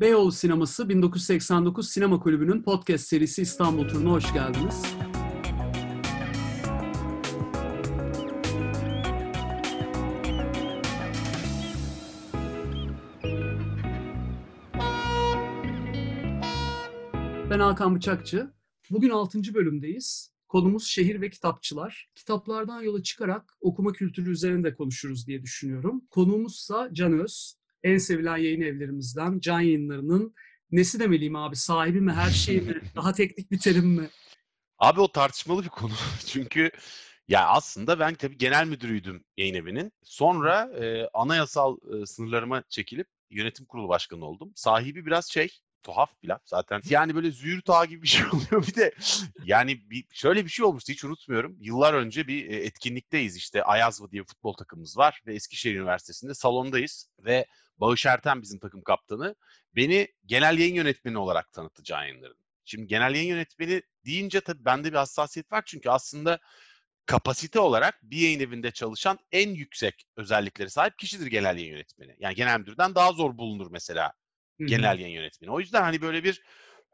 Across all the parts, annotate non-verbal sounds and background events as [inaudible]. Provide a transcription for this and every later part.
Beyoğlu Sineması 1989 Sinema Kulübü'nün podcast serisi İstanbul turuna hoş geldiniz. Ben Hakan Bıçakçı. Bugün 6. bölümdeyiz. Konumuz şehir ve kitapçılar. Kitaplardan yola çıkarak okuma kültürü üzerinde konuşuruz diye düşünüyorum. Konuğumuzsa Can Öz. En sevilen yayın evlerimizden Can Yayınları'nın nesi demeliyim abi? Sahibi mi, her şeyi mi? [laughs] Daha teknik bir terim mi? Abi o tartışmalı bir konu. [laughs] Çünkü ya aslında ben tabii genel müdürüydüm yayın evinin. Sonra e, anayasal e, sınırlarıma çekilip yönetim kurulu başkanı oldum. Sahibi biraz şey tuhaf bir laf zaten. Yani böyle züğürt ağa gibi bir şey [laughs] oluyor. Bir de yani bir, şöyle bir şey olmuştu hiç unutmuyorum. Yıllar önce bir e, etkinlikteyiz işte Ayazva diye futbol takımımız var ve Eskişehir Üniversitesi'nde salondayız ve Bağış Erten bizim takım kaptanı beni genel yayın yönetmeni olarak tanıttı Can. Şimdi genel yayın yönetmeni deyince tabii bende bir hassasiyet var çünkü aslında kapasite olarak bir yayın evinde çalışan en yüksek özellikleri sahip kişidir genel yayın yönetmeni. Yani genel müdürden daha zor bulunur mesela genel yayın yönetmeni. O yüzden hani böyle bir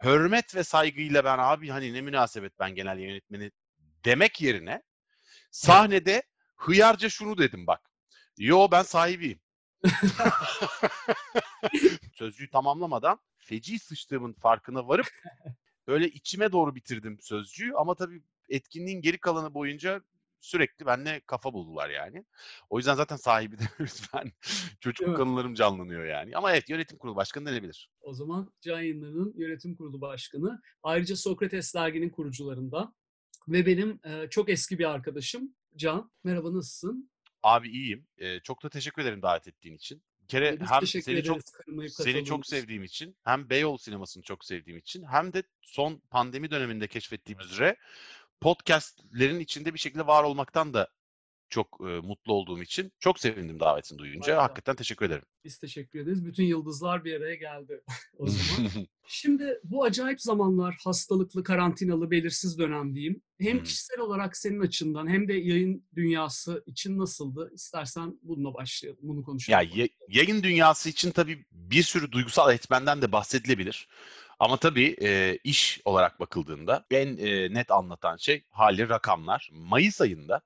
hürmet ve saygıyla ben abi hani ne münasebet ben genel yayın yönetmeni demek yerine sahnede hıyarca şunu dedim bak. Yo ben sahibiyim. [laughs] Sözcüğü tamamlamadan feci sıçtığımın farkına varıp [laughs] böyle içime doğru bitirdim sözcüğü ama tabii etkinliğin geri kalanı boyunca sürekli benimle kafa buldular yani. O yüzden zaten sahibi [laughs] demiyoruz ben. Çocukluk anılarım canlanıyor yani. Ama evet yönetim kurulu başkanı denebilir. O zaman Can Yayınları'nın yönetim kurulu başkanı. Ayrıca Sokrates derginin kurucularından ve benim e, çok eski bir arkadaşım Can. Merhaba nasılsın? Abi iyiyim. Ee, çok da teşekkür ederim davet ettiğin için. Kere Biz hem seni çok seni çok sevdiğim için, hem Beyoğlu sinemasını çok sevdiğim için, hem de son pandemi döneminde keşfettiğimiz üzere podcastlerin içinde bir şekilde var olmaktan da çok e, mutlu olduğum için çok sevindim davetini duyunca. Harika. Hakikaten teşekkür ederim. Biz teşekkür ederiz. Bütün yıldızlar bir araya geldi [laughs] o zaman. [laughs] Şimdi bu acayip zamanlar hastalıklı, karantinalı, belirsiz dönem diyeyim. Hem kişisel olarak senin açından hem de yayın dünyası için nasıldı? İstersen bununla başlayalım. Bunu konuşalım. ya- yayın dünyası için tabii bir sürü duygusal etmenden de bahsedilebilir. Ama tabii e, iş olarak bakıldığında en e, net anlatan şey hali rakamlar. Mayıs ayında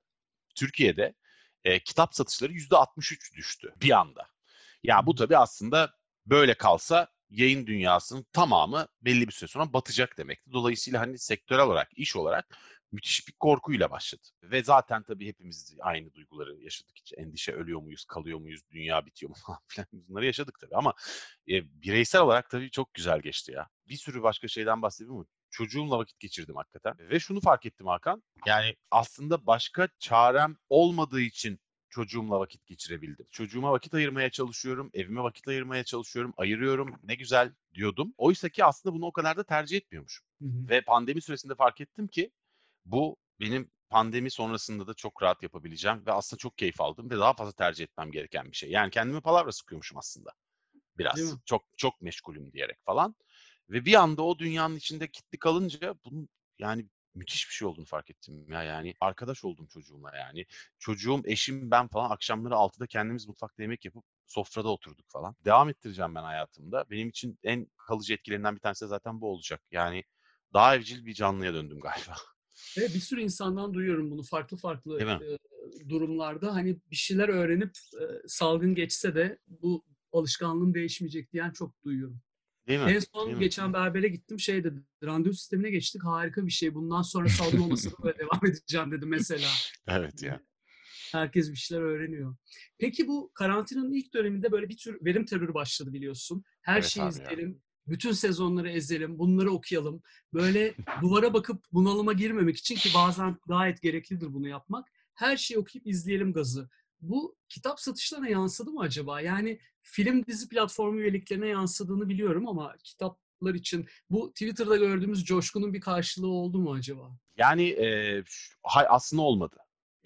Türkiye'de e, kitap satışları %63 düştü bir anda. Ya bu tabii aslında böyle kalsa yayın dünyasının tamamı belli bir süre sonra batacak demekti. Dolayısıyla hani sektörel olarak, iş olarak müthiş bir korkuyla başladı. Ve zaten tabii hepimiz aynı duyguları yaşadık. Hiç endişe ölüyor muyuz, kalıyor muyuz, dünya bitiyor mu [laughs] falan filan bunları yaşadık tabii. Ama e, bireysel olarak tabii çok güzel geçti ya. Bir sürü başka şeyden bahsedeyim ama çocuğumla vakit geçirdim hakikaten. Ve şunu fark ettim Hakan. Yani aslında başka çarem olmadığı için çocuğumla vakit geçirebildim. Çocuğuma vakit ayırmaya çalışıyorum, evime vakit ayırmaya çalışıyorum, ayırıyorum. Ne güzel diyordum. Oysa ki aslında bunu o kadar da tercih etmiyormuşum. Hı hı. Ve pandemi süresinde fark ettim ki bu benim pandemi sonrasında da çok rahat yapabileceğim ve aslında çok keyif aldım ve daha fazla tercih etmem gereken bir şey. Yani kendime palavra sıkıyormuşum aslında. Biraz. Çok çok meşgulüm diyerek falan. Ve bir anda o dünyanın içinde kilitli kalınca bunun yani müthiş bir şey olduğunu fark ettim ya yani. Arkadaş oldum çocuğumla yani. Çocuğum, eşim, ben falan akşamları 6'da kendimiz mutfakta yemek yapıp sofrada oturduk falan. Devam ettireceğim ben hayatımda. Benim için en kalıcı etkilerinden bir tanesi de zaten bu olacak. Yani daha evcil bir canlıya döndüm galiba. [laughs] Ve bir sürü insandan duyuyorum bunu farklı farklı mi? e, durumlarda. Hani bir şeyler öğrenip e, salgın geçse de bu alışkanlığım değişmeyecek diyen çok duyuyorum. Değil mi? En son Değil mi? geçen berbere gittim şey dedi. Randevu sistemine geçtik. Harika bir şey. Bundan sonra salgın olmasa da böyle [laughs] devam edeceğim dedi mesela. [laughs] Evet ya. Herkes bir şeyler öğreniyor. Peki bu karantinanın ilk döneminde böyle bir tür verim terörü başladı biliyorsun. Her Evet şeyi izleyelim. Bütün sezonları ezelim. Bunları okuyalım. Böyle [laughs] duvara bakıp bunalıma girmemek için ki bazen gayet gereklidir bunu yapmak. Her şeyi okuyup izleyelim gazı. Bu kitap satışlarına yansıdı mı acaba? Yani film dizi platformu üyeliklerine yansıdığını biliyorum ama kitaplar için bu Twitter'da gördüğümüz coşkunun bir karşılığı oldu mu acaba? Yani e, aslında olmadı.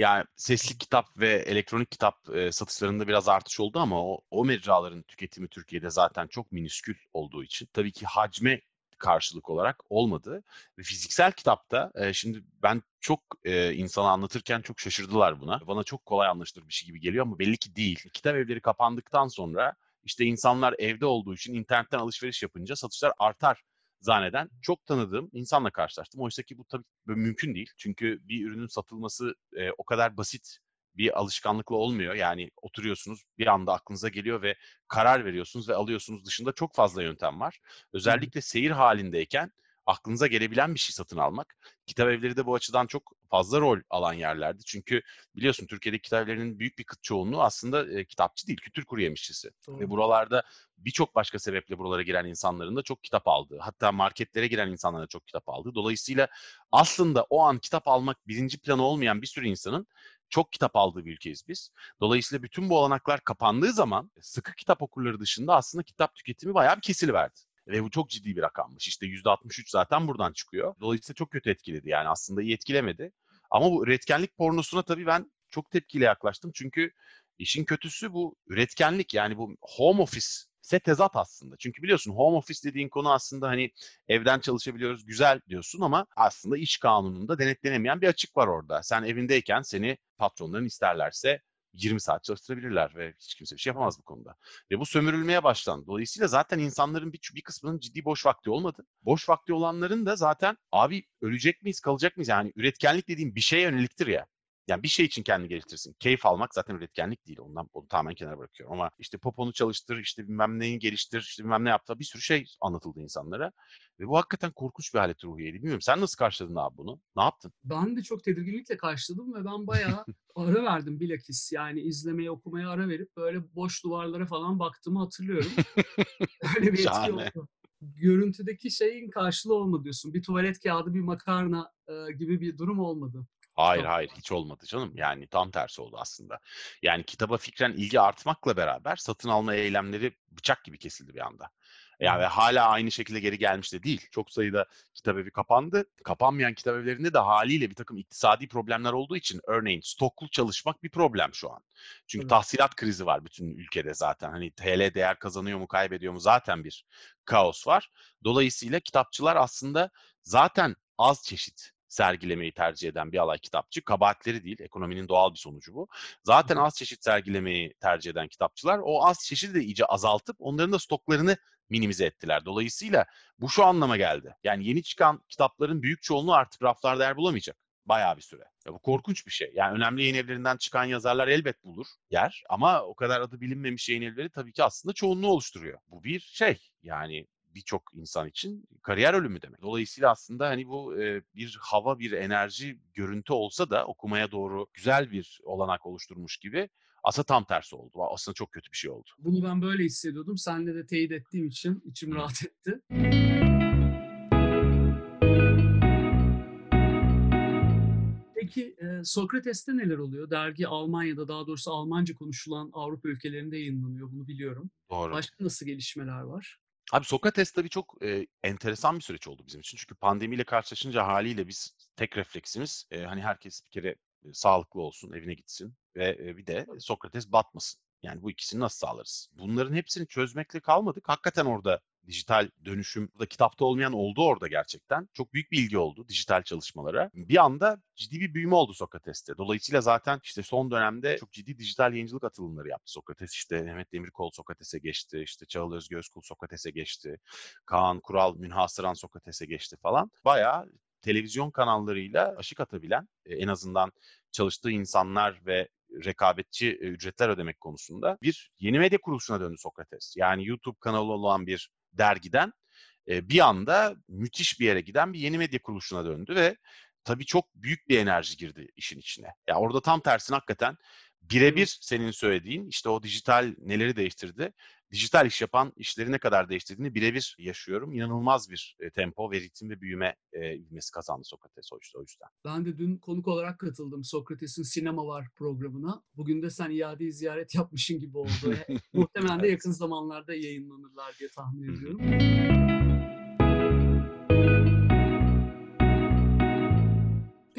Yani sesli kitap ve elektronik kitap e, satışlarında biraz artış oldu ama o, o mecraların tüketimi Türkiye'de zaten çok miniskül olduğu için tabii ki hacme karşılık olarak olmadı. Ve fiziksel kitapta e, şimdi ben çok e, insana anlatırken çok şaşırdılar buna. Bana çok kolay anlaşılır bir şey gibi geliyor ama belli ki değil. Kitap evleri kapandıktan sonra işte insanlar evde olduğu için internetten alışveriş yapınca satışlar artar zanneden çok tanıdığım insanla karşılaştım. Oysa ki bu tabii mümkün değil. Çünkü bir ürünün satılması e, o kadar basit bir alışkanlıkla olmuyor. Yani oturuyorsunuz bir anda aklınıza geliyor ve karar veriyorsunuz ve alıyorsunuz dışında çok fazla yöntem var. Özellikle seyir halindeyken aklınıza gelebilen bir şey satın almak. Kitap evleri de bu açıdan çok fazla rol alan yerlerdi. Çünkü biliyorsun Türkiye'deki kitap evlerinin büyük bir çoğunluğu aslında e, kitapçı değil, kültür kuru yemişçisi. Doğru. Ve buralarda birçok başka sebeple buralara giren insanların da çok kitap aldığı, hatta marketlere giren insanların da çok kitap aldığı. Dolayısıyla aslında o an kitap almak birinci planı olmayan bir sürü insanın çok kitap aldığı bir ülkeyiz biz. Dolayısıyla bütün bu olanaklar kapandığı zaman sıkı kitap okurları dışında aslında kitap tüketimi bayağı bir kesiliverdi. Ve bu çok ciddi bir rakammış. İşte %63 zaten buradan çıkıyor. Dolayısıyla çok kötü etkiledi yani aslında iyi etkilemedi. Ama bu üretkenlik pornosuna tabii ben çok tepkiyle yaklaştım. Çünkü işin kötüsü bu üretkenlik yani bu home office ise tezat aslında. Çünkü biliyorsun home office dediğin konu aslında hani evden çalışabiliyoruz güzel diyorsun ama aslında iş kanununda denetlenemeyen bir açık var orada. Sen evindeyken seni patronların isterlerse 20 saat çalıştırabilirler ve hiç kimse bir şey yapamaz bu konuda. Ve bu sömürülmeye başlandı. Dolayısıyla zaten insanların bir, bir kısmının ciddi boş vakti olmadı. Boş vakti olanların da zaten abi ölecek miyiz kalacak mıyız? Yani üretkenlik dediğim bir şeye yöneliktir ya. Yani bir şey için kendini geliştirsin. Keyif almak zaten üretkenlik değil. Ondan onu tamamen kenara bırakıyorum. Ama işte poponu çalıştır, işte bilmem neyi geliştir, işte bilmem ne yaptı. Bir sürü şey anlatıldı insanlara. Ve bu hakikaten korkunç bir halet ruhiyeydi. Bilmiyorum sen nasıl karşıladın abi bunu? Ne yaptın? Ben de çok tedirginlikle karşıladım ve ben bayağı ara verdim bilakis. Yani izlemeye, okumaya ara verip böyle boş duvarlara falan baktığımı hatırlıyorum. [laughs] Öyle bir etki oldu. Görüntüdeki şeyin karşılığı olmadı diyorsun. Bir tuvalet kağıdı, bir makarna e, gibi bir durum olmadı. Hayır hayır hiç olmadı canım. Yani tam tersi oldu aslında. Yani kitaba fikren ilgi artmakla beraber satın alma eylemleri bıçak gibi kesildi bir anda. Yani ve hala aynı şekilde geri gelmiş de değil. Çok sayıda kitap evi kapandı. Kapanmayan kitap evlerinde de haliyle bir takım iktisadi problemler olduğu için örneğin stoklu çalışmak bir problem şu an. Çünkü evet. tahsilat krizi var bütün ülkede zaten. Hani TL değer kazanıyor mu kaybediyor mu zaten bir kaos var. Dolayısıyla kitapçılar aslında zaten az çeşit sergilemeyi tercih eden bir alay kitapçı. Kabahatleri değil, ekonominin doğal bir sonucu bu. Zaten az çeşit sergilemeyi tercih eden kitapçılar o az çeşidi de iyice azaltıp onların da stoklarını minimize ettiler. Dolayısıyla bu şu anlama geldi. Yani yeni çıkan kitapların büyük çoğunluğu artık raflarda yer bulamayacak. Bayağı bir süre. Ya bu korkunç bir şey. Yani önemli yayın evlerinden çıkan yazarlar elbet bulur yer. Ama o kadar adı bilinmemiş yayın evleri tabii ki aslında çoğunluğu oluşturuyor. Bu bir şey. Yani birçok insan için kariyer ölümü demek. Dolayısıyla aslında hani bu e, bir hava, bir enerji, görüntü olsa da okumaya doğru güzel bir olanak oluşturmuş gibi aslında tam tersi oldu. Aslında çok kötü bir şey oldu. Bunu ben böyle hissediyordum. Senle de teyit ettiğim için içim rahat etti. Peki e, Sokrates'te neler oluyor? Dergi Almanya'da daha doğrusu Almanca konuşulan Avrupa ülkelerinde yayınlanıyor. Bunu biliyorum. Doğru. Başka nasıl gelişmeler var? Abi Sokrates tabii çok e, enteresan bir süreç oldu bizim için. Çünkü pandemiyle karşılaşınca haliyle biz tek refleksimiz e, hani herkes bir kere e, sağlıklı olsun, evine gitsin ve e, bir de Sokrates batmasın. Yani bu ikisini nasıl sağlarız? Bunların hepsini çözmekle kalmadık. Hakikaten orada dijital dönüşüm da kitapta olmayan oldu orada gerçekten. Çok büyük bir ilgi oldu dijital çalışmalara. Bir anda ciddi bir büyüme oldu Sokrates'te. Dolayısıyla zaten işte son dönemde çok ciddi dijital yayıncılık atılımları yaptı Sokrates. İşte Mehmet Demirkol Sokrates'e geçti. İşte Çağıl Özgü Özkul Sokrates'e geçti. Kaan Kural Münhasıran Sokrates'e geçti falan. Bayağı televizyon kanallarıyla aşık atabilen en azından çalıştığı insanlar ve rekabetçi ücretler ödemek konusunda bir yeni medya kuruluşuna döndü Sokrates. Yani YouTube kanalı olan bir dergiden bir anda müthiş bir yere giden bir yeni medya kuruluşuna döndü ve tabii çok büyük bir enerji girdi işin içine. Ya yani orada tam tersine hakikaten birebir senin söylediğin işte o dijital neleri değiştirdi dijital iş yapan işleri ne kadar değiştirdiğini birebir yaşıyorum. İnanılmaz bir e, tempo ve ritim ve büyüme e, ilmesi kazandı Sokrates o yüzden. Ben de dün konuk olarak katıldım Sokrates'in Sinema Var programına. Bugün de sen iade ziyaret yapmışın gibi oldu. [laughs] Muhtemelen de yakın zamanlarda yayınlanırlar diye tahmin ediyorum.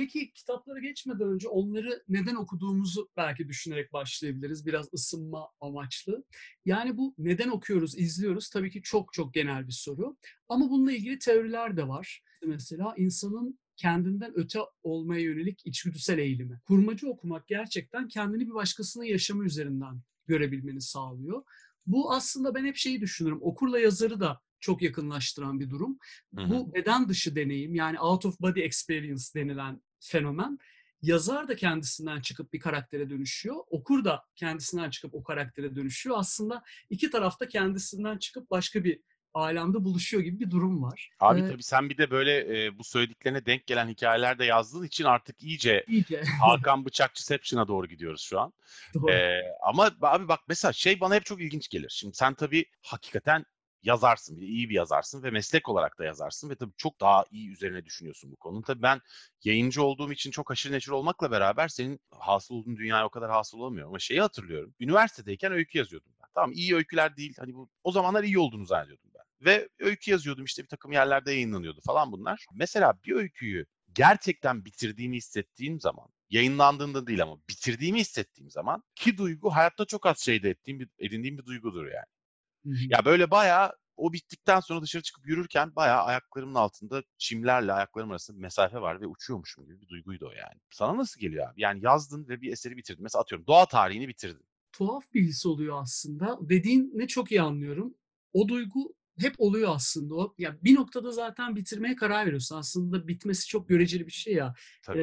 Peki kitaplara geçmeden önce onları neden okuduğumuzu belki düşünerek başlayabiliriz. Biraz ısınma amaçlı. Yani bu neden okuyoruz, izliyoruz tabii ki çok çok genel bir soru. Ama bununla ilgili teoriler de var. Mesela insanın kendinden öte olmaya yönelik içgüdüsel eğilimi. Kurmacı okumak gerçekten kendini bir başkasının yaşamı üzerinden görebilmeni sağlıyor. Bu aslında ben hep şeyi düşünürüm. Okurla yazarı da çok yakınlaştıran bir durum. Hı hı. Bu beden dışı deneyim yani out of body experience denilen fenomen yazar da kendisinden çıkıp bir karaktere dönüşüyor. Okur da kendisinden çıkıp o karaktere dönüşüyor. Aslında iki tarafta kendisinden çıkıp başka bir alemde buluşuyor gibi bir durum var. Abi Ee, tabii sen bir de böyle e, bu söylediklerine denk gelen hikayeler de yazdığın için artık iyice iyice. [laughs] Hakan Bıçakçıception'a doğru gidiyoruz şu an. Doğru. Ee, ama abi bak mesela şey bana hep çok ilginç gelir. Şimdi sen tabii hakikaten yazarsın, bir de iyi bir yazarsın ve meslek olarak da yazarsın ve tabii çok daha iyi üzerine düşünüyorsun bu konunun. Tabii ben yayıncı olduğum için çok aşırı neşir olmakla beraber senin hasıl olduğun dünyaya o kadar hasıl olamıyorum. Ama şeyi hatırlıyorum. Üniversitedeyken öykü yazıyordum ben. Tamam iyi öyküler değil. Hani bu o zamanlar iyi olduğunu zannediyordum ben. Ve öykü yazıyordum işte bir takım yerlerde yayınlanıyordu falan bunlar. Mesela bir öyküyü gerçekten bitirdiğimi hissettiğim zaman yayınlandığında değil ama bitirdiğimi hissettiğim zaman ki duygu hayatta çok az şeyde ettiğim bir, edindiğim bir duygudur yani. Hı hı. Ya böyle bayağı o bittikten sonra dışarı çıkıp yürürken bayağı ayaklarımın altında çimlerle ayaklarım arasında bir mesafe var ve uçuyormuşum gibi bir duyguydu o yani. Sana nasıl geliyor abi? Yani yazdın ve bir eseri bitirdin. Mesela atıyorum doğa tarihini bitirdin. tuhaf bir his oluyor aslında. Dediğin ne çok iyi anlıyorum. O duygu hep oluyor aslında. O, ya bir noktada zaten bitirmeye karar veriyorsun. Aslında bitmesi çok göreceli bir şey ya. Tabii.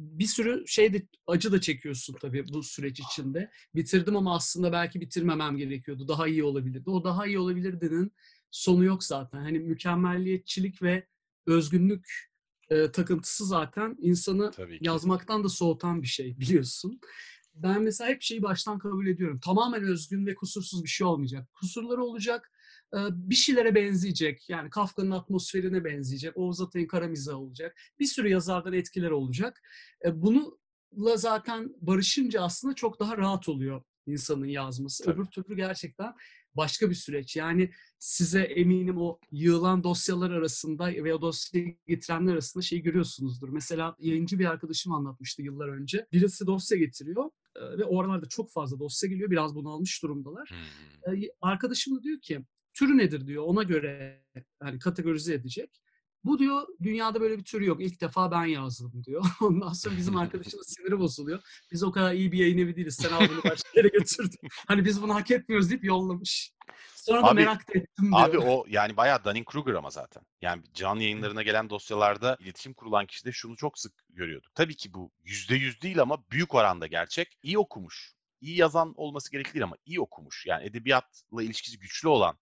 Bir sürü şey de acı da çekiyorsun tabii bu süreç içinde. Bitirdim ama aslında belki bitirmemem gerekiyordu. Daha iyi olabilirdi. O daha iyi olabilirdinin sonu yok zaten. Hani mükemmelliyetçilik ve özgünlük e, takıntısı zaten insanı yazmaktan da soğutan bir şey biliyorsun. Ben mesela hep şeyi baştan kabul ediyorum. Tamamen özgün ve kusursuz bir şey olmayacak. Kusurları olacak, bir şeylere benzeyecek. Yani Kafka'nın atmosferine benzeyecek. Oğuz Atay'ın kara mizahı olacak. Bir sürü yazardan etkiler olacak. E, Bununla zaten barışınca aslında çok daha rahat oluyor insanın yazması. Tabii. Öbür türlü gerçekten başka bir süreç. Yani size eminim o yığılan dosyalar arasında ve o dosyayı getirenler arasında şeyi görüyorsunuzdur. Mesela yayıncı bir arkadaşım anlatmıştı yıllar önce. Birisi dosya getiriyor ve o aralarda çok fazla dosya geliyor. Biraz bunalmış durumdalar. Hmm. Arkadaşım da diyor ki türü nedir diyor. Ona göre yani kategorize edecek. Bu diyor dünyada böyle bir tür yok. İlk defa ben yazdım diyor. [laughs] Ondan sonra bizim arkadaşımın [laughs] siniri bozuluyor. Biz o kadar iyi bir yayın evi değiliz. Sen al bunu başka yere götürdün. [laughs] Hani biz bunu hak etmiyoruz deyip yollamış. Sonra da Abi- merak da ettim diyor. Abi o yani bayağı Dunning-Kruger ama zaten. Yani canlı yayınlarına gelen dosyalarda iletişim kurulan kişi de şunu çok sık görüyorduk. Tabii ki bu yüzde yüz değil ama büyük oranda gerçek. İyi okumuş. İyi yazan olması gerekli değil ama iyi okumuş. Yani edebiyatla ilişkisi güçlü olan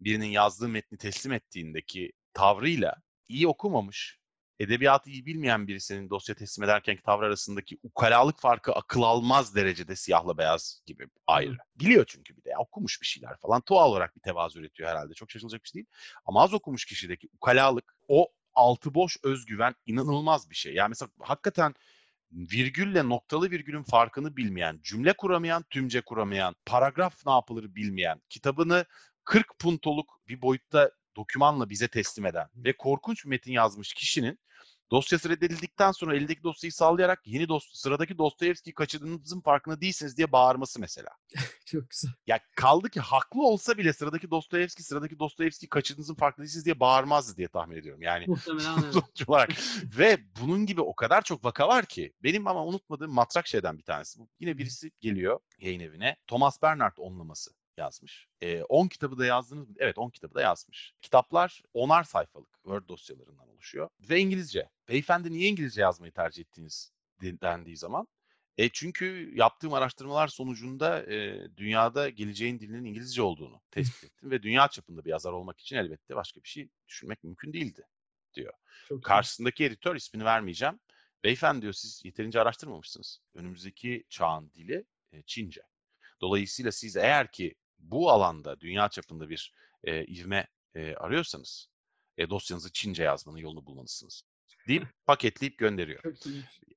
birinin yazdığı metni teslim ettiğindeki tavrıyla iyi okumamış, edebiyatı iyi bilmeyen birisinin dosya teslim ederkenki tavrı arasındaki ukalalık farkı akıl almaz derecede siyahla beyaz gibi ayrı. Biliyor çünkü bir de ya, okumuş bir şeyler falan. Doğal olarak bir tevazu üretiyor herhalde. Çok şaşılacak bir şey değil. Ama az okumuş kişideki ukalalık, o altı boş özgüven inanılmaz bir şey. Yani mesela hakikaten virgülle noktalı virgülün farkını bilmeyen, cümle kuramayan, tümce kuramayan, paragraf ne yapılır bilmeyen, kitabını 40 puntoluk bir boyutta dokümanla bize teslim eden ve korkunç bir metin yazmış kişinin dosyası reddedildikten sonra elindeki dosyayı sallayarak yeni dos sıradaki Dostoyevski'yi kaçırdığınızın farkında değilsiniz diye bağırması mesela. [laughs] Çok güzel. Ya kaldı ki haklı olsa bile sıradaki Dostoyevski, sıradaki Dostoyevski'yi kaçırdığınızın farkında değilsiniz diye bağırmazdı diye tahmin ediyorum. Yani [laughs] sonuç olarak. [laughs] Ve bunun gibi o kadar çok vaka var ki. Benim ama unutmadığım matrak şeyden bir tanesi. Bu Yine birisi geliyor yayın evine. Thomas Bernhard onlaması yazmış. 10 kitabı da yazdınız mı? Evet 10 kitabı da yazmış. Kitaplar 10'ar sayfalık Word dosyalarından oluşuyor. Ve İngilizce. Beyefendi niye İngilizce yazmayı tercih ettiğiniz de- dendiği zaman. E çünkü yaptığım araştırmalar sonucunda e, dünyada geleceğin dilinin İngilizce olduğunu tespit [laughs] ettim. ve dünya çapında bir yazar olmak için elbette başka bir şey düşünmek mümkün değildi. Çok iyi. Karşısındaki editör ismini vermeyeceğim. Beyefendi diyor siz yeterince araştırmamışsınız. Önümüzdeki çağın dili e, Çince. Dolayısıyla siz eğer ki bu alanda dünya çapında bir e, ivme e, arıyorsanız e, dosyanızı Çince yazmanın yolunu bulmalısınız. Deyip paketleyip gönderiyor.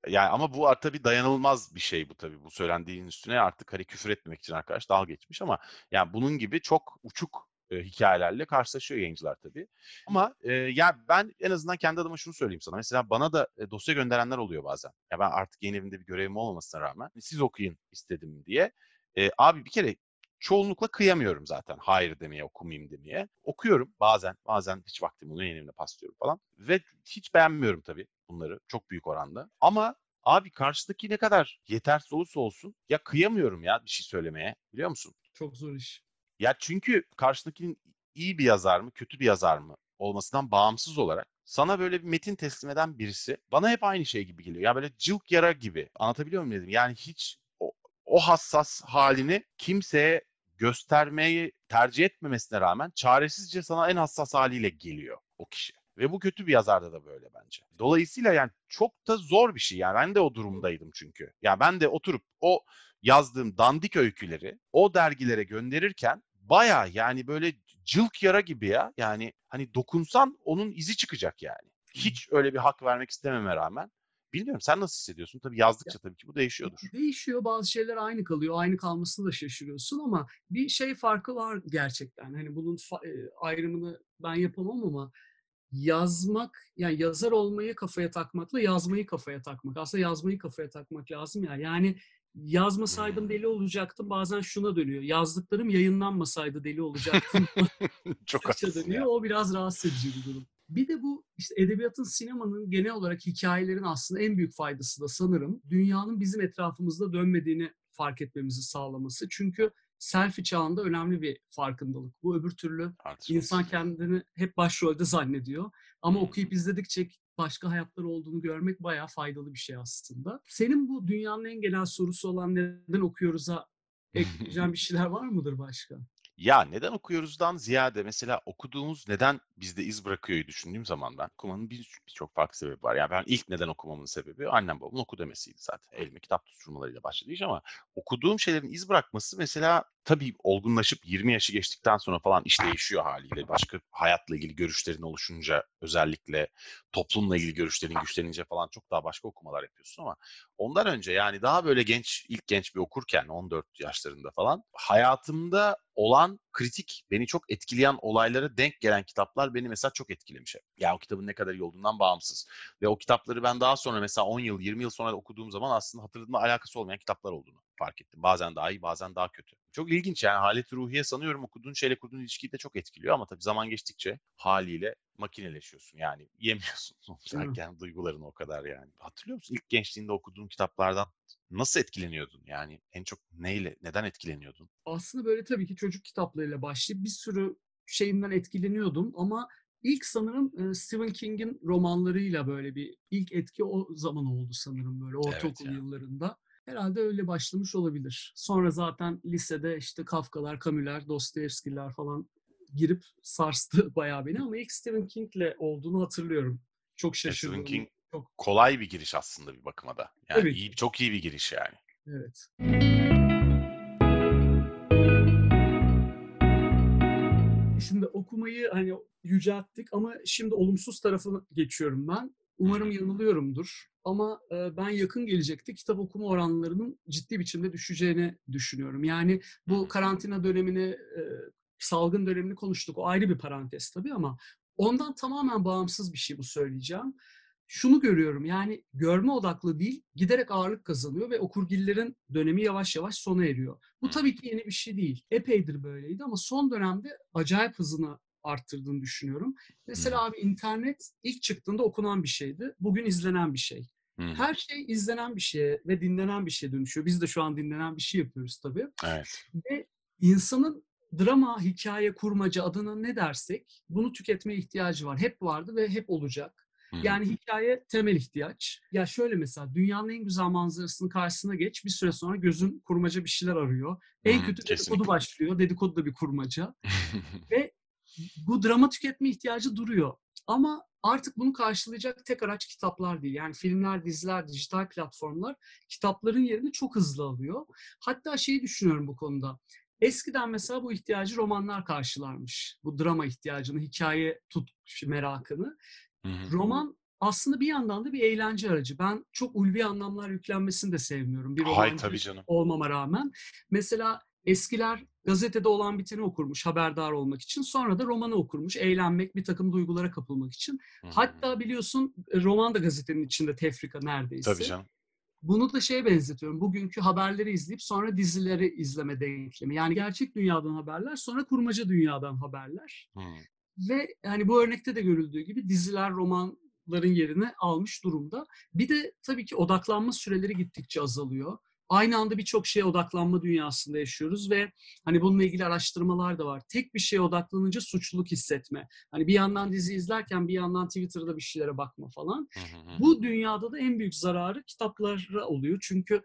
Yani ama bu tabii dayanılmaz bir şey bu tabii. Bu söylendiğin üstüne artık hani küfür etmemek için arkadaş dalga geçmiş ama yani bunun gibi çok uçuk e, hikayelerle karşılaşıyor yayıncılar tabii. Ama e, ya ben en azından kendi adıma şunu söyleyeyim sana. Mesela bana da e, dosya gönderenler oluyor bazen. Ya ben artık yayın evinde bir görevim olmamasına rağmen siz okuyun istedim diye. E, abi bir kere çoğunlukla kıyamıyorum zaten hayır demeye, okumayayım demeye. Okuyorum bazen, bazen hiç vaktim oluyor evine paslıyorum falan. Ve hiç beğenmiyorum tabii bunları çok büyük oranda. Ama abi karşıdaki ne kadar yetersiz olursa olsun ya kıyamıyorum ya bir şey söylemeye biliyor musun? Çok zor iş. Ya çünkü karşındakinin iyi bir yazar mı, kötü bir yazar mı olmasından bağımsız olarak sana böyle bir metin teslim eden birisi bana hep aynı şey gibi geliyor. Ya böyle cılk yara gibi. Anlatabiliyor muyum dedim? Yani hiç o, o hassas halini kimseye göstermeyi tercih etmemesine rağmen çaresizce sana en hassas haliyle geliyor o kişi. Ve bu kötü bir yazarda da böyle bence. Dolayısıyla yani çok da zor bir şey. Yani ben de o durumdaydım çünkü. Yani ben de oturup o yazdığım dandik öyküleri o dergilere gönderirken baya yani böyle cılk yara gibi ya. Yani hani dokunsan onun izi çıkacak yani. Hiç öyle bir hak vermek istememe rağmen. Bilmiyorum sen nasıl hissediyorsun? Tabii yazdıkça tabii ki bu değişiyordur. Değişiyor. Bazı şeyler aynı kalıyor. Aynı kalmasına da şaşırıyorsun ama bir şey farkı var gerçekten. Hani bunun ayrımını ben yapamam ama yazmak yani yazar olmayı kafaya takmakla yazmayı kafaya takmak. Aslında yazmayı kafaya takmak lazım ya. Yani yazmasaydım deli olacaktım. Bazen şuna dönüyor. Yazdıklarım yayınlanmasaydı deli olacaktım. [laughs] Çok [laughs] dönüyor. ya. O biraz rahatsız edici bir durum. Bir de bu işte edebiyatın, sinemanın genel olarak hikayelerin aslında en büyük faydası da sanırım dünyanın bizim etrafımızda dönmediğini fark etmemizi sağlaması. Çünkü selfie çağında önemli bir farkındalık. Bu öbür türlü insan kendini hep başrolde zannediyor. Ama okuyup izledikçe başka hayatlar olduğunu görmek bayağı faydalı bir şey aslında. Senin bu dünyanın en genel sorusu olan neden okuyoruz'a ekleyeceğin bir şeyler var mıdır başka? Ya neden okuyoruzdan ziyade mesela okuduğumuz neden bizde iz bırakıyor'yu düşündüğüm zaman ben okumanın bir birçok farklı sebebi var. Yani ben ilk neden okumamın sebebi annem babamın oku demesiydi zaten. Elime kitap tutturmalarıyla başladı iş ama okuduğum şeylerin iz bırakması mesela tabii olgunlaşıp 20 yaşı geçtikten sonra falan iş değişiyor haliyle. Başka hayatla ilgili görüşlerin oluşunca özellikle toplumla ilgili görüşlerin güçlenince falan çok daha başka okumalar yapıyorsun ama ondan önce yani daha böyle genç ilk genç bir okurken 14 yaşlarında falan hayatımda olan kritik, beni çok etkileyen olaylara denk gelen kitaplar beni mesela çok etkilemiş. Ya o kitabın ne kadar iyi olduğundan bağımsız. Ve o kitapları ben daha sonra mesela 10 yıl, 20 yıl sonra okuduğum zaman aslında hatırladığımda alakası olmayan kitaplar olduğunu fark ettim. Bazen daha iyi, bazen daha kötü. Çok ilginç yani halet ruhiye sanıyorum okuduğun şeyle kurduğun ilişkiyi de çok etkiliyor ama tabii zaman geçtikçe haliyle makineleşiyorsun yani [laughs] yemiyorsun sonuçta duygularını o kadar yani. Hatırlıyor musun ilk gençliğinde okuduğun kitaplardan nasıl etkileniyordun? Yani en çok neyle, neden etkileniyordun? Aslında böyle tabii ki çocuk kitaplarıyla başlayıp bir sürü şeyinden etkileniyordum ama ilk sanırım Stephen King'in romanlarıyla böyle bir ilk etki o zaman oldu sanırım böyle ortaokul evet yıllarında. Herhalde öyle başlamış olabilir. Sonra zaten lisede işte Kafkalar, Camus'ler, Dostoyevski'ler falan girip sarstı [laughs] bayağı beni ama ilk Stephen King'le olduğunu hatırlıyorum. Çok şaşırdım. Stephen King çok... kolay bir giriş aslında bir bakıma da. Yani evet. iyi, çok iyi bir giriş yani. Evet. Şimdi okumayı hani yücelttik ama şimdi olumsuz tarafına geçiyorum ben. Umarım yanılıyorumdur. Ama e, ben yakın gelecekte kitap okuma oranlarının ciddi biçimde düşeceğini düşünüyorum. Yani bu karantina dönemini, e, salgın dönemini konuştuk. O ayrı bir parantez tabii ama ondan tamamen bağımsız bir şey bu söyleyeceğim. Şunu görüyorum yani görme odaklı değil giderek ağırlık kazanıyor ve okurgillerin dönemi yavaş yavaş sona eriyor. Bu tabii ki yeni bir şey değil. Epeydir böyleydi ama son dönemde acayip hızını arttırdığını düşünüyorum. Mesela abi internet ilk çıktığında okunan bir şeydi. Bugün izlenen bir şey. Her şey izlenen bir şeye ve dinlenen bir şeye dönüşüyor. Biz de şu an dinlenen bir şey yapıyoruz tabii. Evet. Ve insanın drama, hikaye, kurmaca adına ne dersek bunu tüketmeye ihtiyacı var. Hep vardı ve hep olacak. Yani hikaye temel ihtiyaç. Ya şöyle mesela dünyanın en güzel manzarasının karşısına geç. Bir süre sonra gözün kurmaca bir şeyler arıyor. En kötü dedikodu başlıyor. Dedikodu da bir kurmaca. [laughs] ve bu drama tüketme ihtiyacı duruyor. Ama artık bunu karşılayacak tek araç kitaplar değil. Yani filmler, diziler, dijital platformlar kitapların yerini çok hızlı alıyor. Hatta şeyi düşünüyorum bu konuda. Eskiden mesela bu ihtiyacı romanlar karşılarmış. Bu drama ihtiyacını, hikaye tut merakını. Hı hı. Roman aslında bir yandan da bir eğlence aracı. Ben çok ulvi anlamlar yüklenmesini de sevmiyorum. Bir romancı tabii canım. olmama rağmen. Mesela eskiler gazetede olan biteni okurmuş haberdar olmak için. Sonra da romanı okurmuş. Eğlenmek, bir takım duygulara kapılmak için. Hmm. Hatta biliyorsun e, roman da gazetenin içinde tefrika neredeyse. Tabii canım. Bunu da şeye benzetiyorum. Bugünkü haberleri izleyip sonra dizileri izleme denklemi. Yani gerçek dünyadan haberler, sonra kurmaca dünyadan haberler. Hmm. Ve hani bu örnekte de görüldüğü gibi diziler, romanların yerini almış durumda. Bir de tabii ki odaklanma süreleri gittikçe azalıyor aynı anda birçok şeye odaklanma dünyasında yaşıyoruz ve hani bununla ilgili araştırmalar da var. Tek bir şeye odaklanınca suçluluk hissetme. Hani bir yandan dizi izlerken bir yandan Twitter'da bir şeylere bakma falan. Bu dünyada da en büyük zararı kitaplara oluyor. Çünkü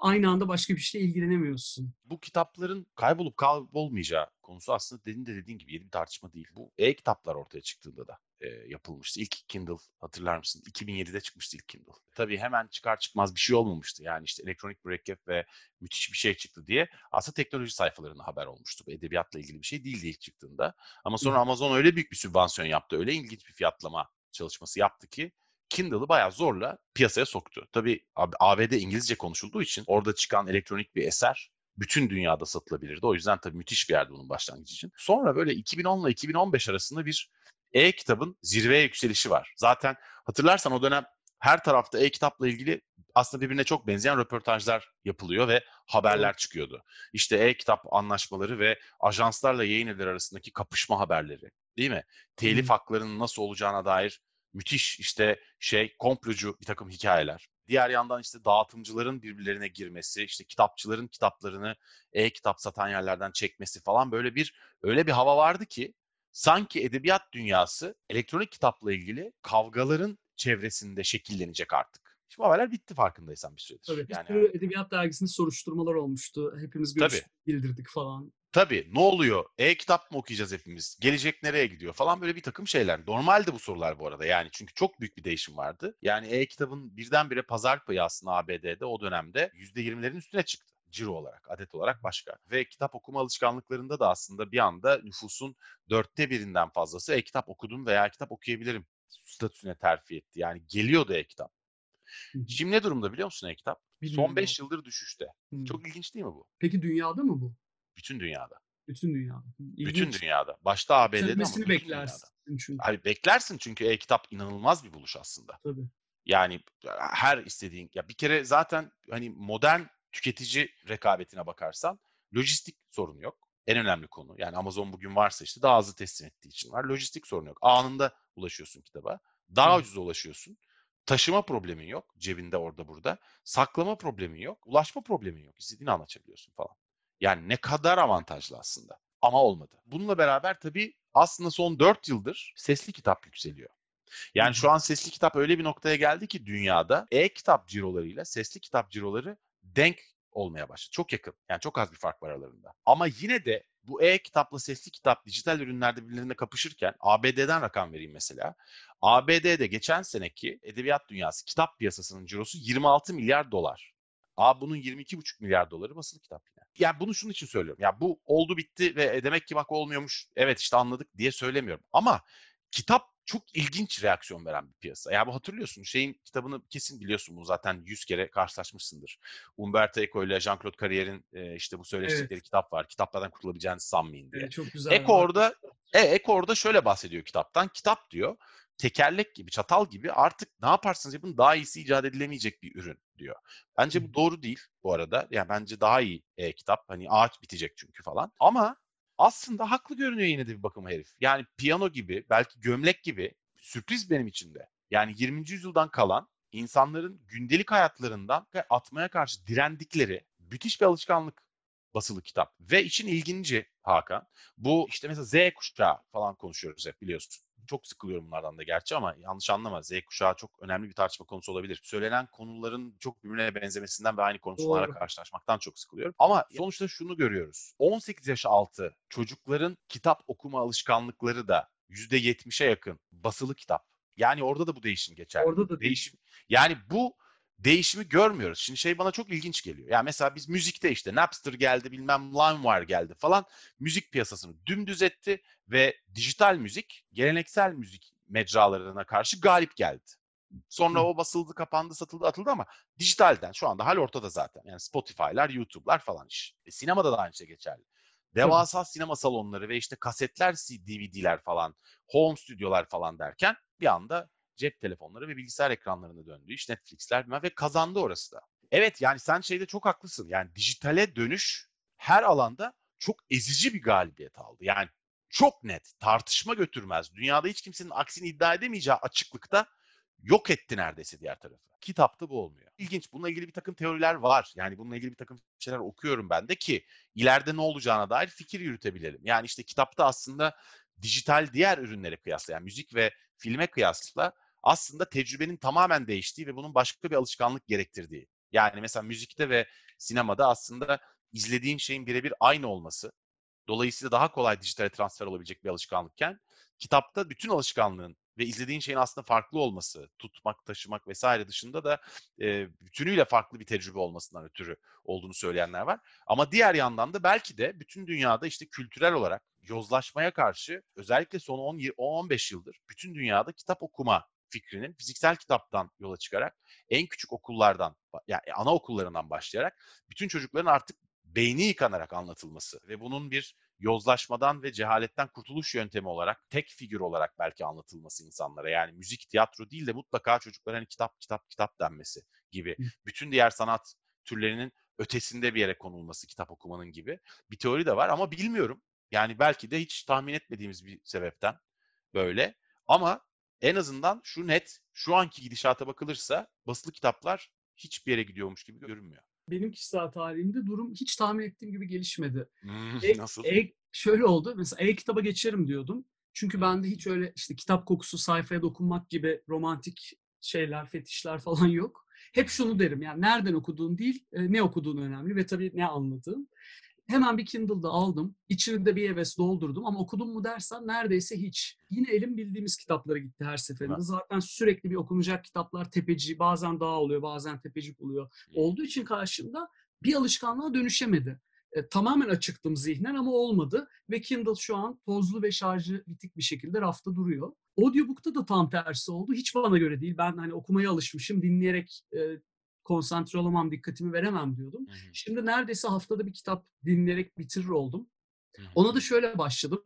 aynı anda başka bir şeyle ilgilenemiyorsun. Bu kitapların kaybolup kaybolmayacağı konusu aslında dediğin de dediğin gibi yeni bir tartışma değil. Bu e-kitaplar ortaya çıktığında da e, yapılmıştı. İlk Kindle hatırlar mısın? 2007'de çıkmıştı ilk Kindle. Tabii hemen çıkar çıkmaz bir şey olmamıştı. Yani işte elektronik mürekkep ve müthiş bir şey çıktı diye aslında teknoloji sayfalarında haber olmuştu. Bu edebiyatla ilgili bir şey değildi ilk çıktığında. Ama sonra Amazon öyle büyük bir sübvansiyon yaptı. Öyle ilginç bir fiyatlama çalışması yaptı ki Kindle'ı bayağı zorla piyasaya soktu. Tabii ABD İngilizce konuşulduğu için orada çıkan elektronik bir eser bütün dünyada satılabilirdi. O yüzden tabii müthiş bir yerdi bunun başlangıcı için. Sonra böyle 2010 ile 2015 arasında bir e-kitabın zirveye yükselişi var. Zaten hatırlarsan o dönem her tarafta e-kitapla ilgili aslında birbirine çok benzeyen röportajlar yapılıyor ve haberler çıkıyordu. İşte e-kitap anlaşmaları ve ajanslarla yayın evleri arasındaki kapışma haberleri değil mi? Telif haklarının nasıl olacağına dair müthiş işte şey komplocu bir takım hikayeler. Diğer yandan işte dağıtımcıların birbirlerine girmesi, işte kitapçıların kitaplarını e-kitap satan yerlerden çekmesi falan böyle bir öyle bir hava vardı ki sanki edebiyat dünyası elektronik kitapla ilgili kavgaların çevresinde şekillenecek artık. Şimdi haberler bitti farkındaysan bir süredir. Tabii. Yani, bir edebiyat dergisinde soruşturmalar olmuştu. Hepimiz görüş bildirdik falan. Tabii ne oluyor? E-kitap mı okuyacağız hepimiz? Gelecek nereye gidiyor falan böyle bir takım şeyler. Normalde bu sorular bu arada yani çünkü çok büyük bir değişim vardı. Yani e-kitabın birdenbire pazar payı aslında ABD'de o dönemde %20'lerin üstüne çıktı ciro olarak, adet olarak başka. Ve kitap okuma alışkanlıklarında da aslında bir anda nüfusun dörtte birinden fazlası e-kitap okudum veya kitap okuyabilirim statüsüne terfi etti. Yani geliyordu e-kitap. Şimdi ne durumda biliyor musun e-kitap? Son 5 yıldır düşüşte. Hmm. Çok ilginç değil mi bu? Peki dünyada mı bu? Bütün dünyada. Bütün dünyada. İlginç. Bütün dünyada. Başta ABD'de ama bütün beklersin dünyada. çünkü. Abi beklersin çünkü e-kitap inanılmaz bir buluş aslında. Tabii. Yani her istediğin ya bir kere zaten hani modern tüketici rekabetine bakarsan lojistik sorun yok. En önemli konu. Yani Amazon bugün varsa işte daha hızlı teslim ettiği için var. Lojistik sorun yok. Anında ulaşıyorsun kitaba. Daha Hı. ucuz ulaşıyorsun. Taşıma problemin yok cebinde orada burada. Saklama problemin yok. Ulaşma problemin yok. İstediğini anlatabiliyorsun falan. Yani ne kadar avantajlı aslında. Ama olmadı. Bununla beraber tabii aslında son 4 yıldır sesli kitap yükseliyor. Yani şu an sesli kitap öyle bir noktaya geldi ki dünyada e-kitap cirolarıyla sesli kitap ciroları denk olmaya başladı. Çok yakın. Yani çok az bir fark var aralarında. Ama yine de bu e-kitapla sesli kitap dijital ürünlerde birbirlerine kapışırken ABD'den rakam vereyim mesela. ABD'de geçen seneki edebiyat dünyası kitap piyasasının cirosu 26 milyar dolar. Aa bunun 22,5 milyar doları basılı kitap yine. Yani bunu şunun için söylüyorum. Ya bu oldu bitti ve demek ki bak olmuyormuş. Evet işte anladık diye söylemiyorum. Ama kitap çok ilginç reaksiyon veren bir piyasa. Yani bu hatırlıyorsun şeyin kitabını kesin biliyorsun bunu zaten 100 kere karşılaşmışsındır. Umberto Eco ile Jean-Claude Carrier'in e, işte bu söyleştikleri evet. kitap var. Kitaplardan kurtulabileceğinizi sanmayın diye. Evet, çok güzel. Eco orada, e, Eco orada şöyle bahsediyor kitaptan. Kitap diyor tekerlek gibi, çatal gibi artık ne yaparsınız yapın daha iyisi icat edilemeyecek bir ürün diyor. Bence bu doğru değil bu arada. Yani bence daha iyi e, kitap. Hani ağaç bitecek çünkü falan. Ama aslında haklı görünüyor yine de bir bakıma herif. Yani piyano gibi, belki gömlek gibi sürpriz benim için de. Yani 20. yüzyıldan kalan insanların gündelik hayatlarından atmaya karşı direndikleri müthiş bir alışkanlık basılı kitap. Ve için ilginci Hakan, bu işte mesela Z kuşağı falan konuşuyoruz hep biliyorsun çok sıkılıyorum bunlardan da gerçi ama yanlış anlama. Z kuşağı çok önemli bir tartışma konusu olabilir. Söylenen konuların çok birbirine benzemesinden ve aynı konularla karşılaşmaktan çok sıkılıyorum. Ama sonuçta şunu görüyoruz. 18 yaş altı çocukların kitap okuma alışkanlıkları da %70'e yakın basılı kitap. Yani orada da bu değişim geçer. Orada da değişim. Yani bu değişimi görmüyoruz. Şimdi şey bana çok ilginç geliyor. Yani mesela biz müzikte işte Napster geldi bilmem LimeWire geldi falan müzik piyasasını dümdüz etti ve dijital müzik geleneksel müzik mecralarına karşı galip geldi. Sonra o basıldı, kapandı, satıldı, atıldı ama dijitalden şu anda hal ortada zaten. Yani Spotify'lar, YouTube'lar falan iş. E, sinemada da aynı şey geçerli. Devasa Tabii. sinema salonları ve işte kasetler, DVD'ler falan, home stüdyolar falan derken bir anda cep telefonları ve bilgisayar ekranlarına döndü. İşte Netflix'ler ve kazandı orası da. Evet yani sen şeyde çok haklısın. Yani dijitale dönüş her alanda çok ezici bir galibiyet aldı. Yani çok net, tartışma götürmez. Dünyada hiç kimsenin aksini iddia edemeyeceği açıklıkta yok etti neredeyse diğer tarafı. Kitapta bu olmuyor. İlginç. Bununla ilgili bir takım teoriler var. Yani bununla ilgili bir takım şeyler okuyorum ben de ki ileride ne olacağına dair fikir yürütebilirim. Yani işte kitapta aslında dijital diğer ürünlere kıyasla yani müzik ve filme kıyasla aslında tecrübenin tamamen değiştiği ve bunun başka bir alışkanlık gerektirdiği. Yani mesela müzikte ve sinemada aslında izlediğin şeyin birebir aynı olması dolayısıyla daha kolay dijitale transfer olabilecek bir alışkanlıkken kitapta bütün alışkanlığın ve izlediğin şeyin aslında farklı olması, tutmak, taşımak vesaire dışında da e, bütünüyle farklı bir tecrübe olmasından ötürü olduğunu söyleyenler var. Ama diğer yandan da belki de bütün dünyada işte kültürel olarak yozlaşmaya karşı özellikle son 10-15 yıldır bütün dünyada kitap okuma fikrinin fiziksel kitaptan yola çıkarak en küçük okullardan yani anaokullarından başlayarak bütün çocukların artık beyni yıkanarak anlatılması ve bunun bir yozlaşmadan ve cehaletten kurtuluş yöntemi olarak tek figür olarak belki anlatılması insanlara. Yani müzik, tiyatro değil de mutlaka çocuklara hani kitap, kitap, kitap denmesi gibi. Bütün diğer sanat türlerinin ötesinde bir yere konulması kitap okumanın gibi bir teori de var ama bilmiyorum. Yani belki de hiç tahmin etmediğimiz bir sebepten böyle. Ama en azından şu net, şu anki gidişata bakılırsa basılı kitaplar hiçbir yere gidiyormuş gibi görünmüyor benim kişisel tarihimde durum hiç tahmin ettiğim gibi gelişmedi. Hmm, e, nasıl? E, şöyle oldu. Mesela e-kitaba geçerim diyordum. Çünkü bende hiç öyle işte kitap kokusu, sayfaya dokunmak gibi romantik şeyler, fetişler falan yok. Hep şunu derim yani nereden okuduğun değil, ne okuduğun önemli ve tabii ne anladığın. Hemen bir Kindle'da aldım. İçini de bir heves doldurdum ama okudum mu dersen neredeyse hiç. Yine elim bildiğimiz kitaplara gitti her seferinde. Zaten sürekli bir okunacak kitaplar tepeci, bazen dağ oluyor, bazen tepecik oluyor. Olduğu için karşımda bir alışkanlığa dönüşemedi. E, tamamen açıktım zihnen ama olmadı ve Kindle şu an tozlu ve şarjı bitik bir şekilde rafta duruyor. Audiobook'ta da tam tersi oldu. Hiç bana göre değil. Ben hani okumaya alışmışım. Dinleyerek e, konsantre olamam, dikkatimi veremem diyordum. Hı hı. Şimdi neredeyse haftada bir kitap dinleyerek bitirir oldum. Hı hı. Ona da şöyle başladım.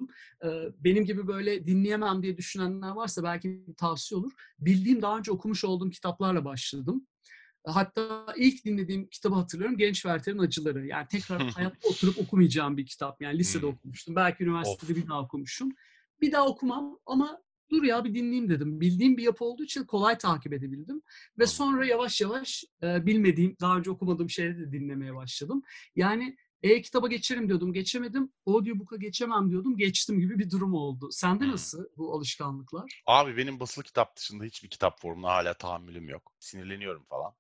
Benim gibi böyle dinleyemem diye düşünenler varsa belki bir tavsiye olur. Bildiğim daha önce okumuş olduğum kitaplarla başladım. Hatta ilk dinlediğim kitabı hatırlıyorum. Genç Werther'in Acıları. Yani tekrar [laughs] hayatta oturup okumayacağım bir kitap. Yani lisede okumuştum. Belki üniversitede of. bir daha okumuşum. Bir daha okumam ama dur ya bir dinleyeyim dedim. Bildiğim bir yapı olduğu için kolay takip edebildim. Ve sonra yavaş yavaş e, bilmediğim, daha önce okumadığım şeyleri de dinlemeye başladım. Yani e-kitaba geçerim diyordum, geçemedim. Audiobook'a geçemem diyordum, geçtim gibi bir durum oldu. Sende nasıl bu alışkanlıklar? Abi benim basılı kitap dışında hiçbir kitap formuna hala tahammülüm yok. Sinirleniyorum falan.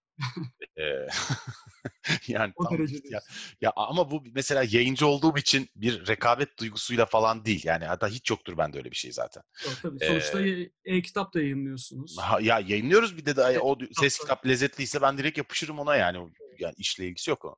[laughs] yani o tam, ya, ya ama bu mesela yayıncı olduğum için bir rekabet duygusuyla falan değil. Yani hatta hiç yoktur bende öyle bir şey zaten. Yok, tabii. Sonuçta ee, e-kitap da yayınlıyorsunuz. Ha, ya yayınlıyoruz bir de, de o ses kitap lezzetliyse ben direkt yapışırım ona yani. Yani işle ilgisi yok onun.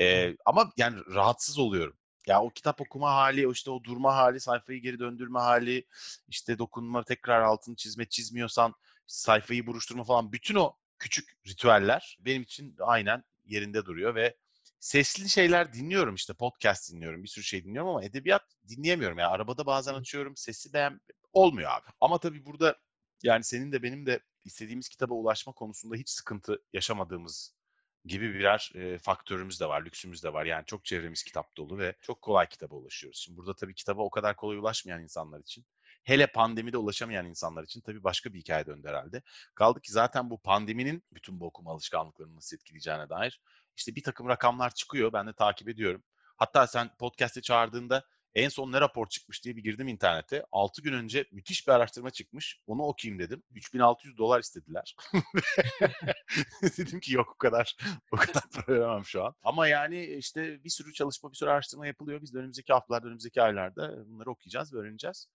Ee, ama yani rahatsız oluyorum. Ya o kitap okuma hali, o işte o durma hali, sayfayı geri döndürme hali, işte dokunma, tekrar altını çizme, çizmiyorsan sayfayı buruşturma falan bütün o küçük ritüeller benim için aynen yerinde duruyor ve sesli şeyler dinliyorum işte podcast dinliyorum bir sürü şey dinliyorum ama edebiyat dinleyemiyorum yani arabada bazen açıyorum sesi beğen olmuyor abi. Ama tabii burada yani senin de benim de istediğimiz kitaba ulaşma konusunda hiç sıkıntı yaşamadığımız gibi birer e, faktörümüz de var, lüksümüz de var. Yani çok çevremiz kitap dolu ve çok kolay kitaba ulaşıyoruz. Şimdi burada tabii kitaba o kadar kolay ulaşmayan insanlar için hele pandemide ulaşamayan insanlar için tabii başka bir hikaye döndü herhalde. Kaldı ki zaten bu pandeminin bütün bu okuma alışkanlıklarını nasıl etkileyeceğine dair işte bir takım rakamlar çıkıyor. Ben de takip ediyorum. Hatta sen podcast'e çağırdığında en son ne rapor çıkmış diye bir girdim internete. 6 gün önce müthiş bir araştırma çıkmış. Onu okuyayım dedim. 3600 dolar istediler. [laughs] dedim ki yok o kadar o kadar [laughs] para veremem şu an. Ama yani işte bir sürü çalışma, bir sürü araştırma yapılıyor. Biz de önümüzdeki haftalarda, önümüzdeki aylarda bunları okuyacağız ve öğreneceğiz.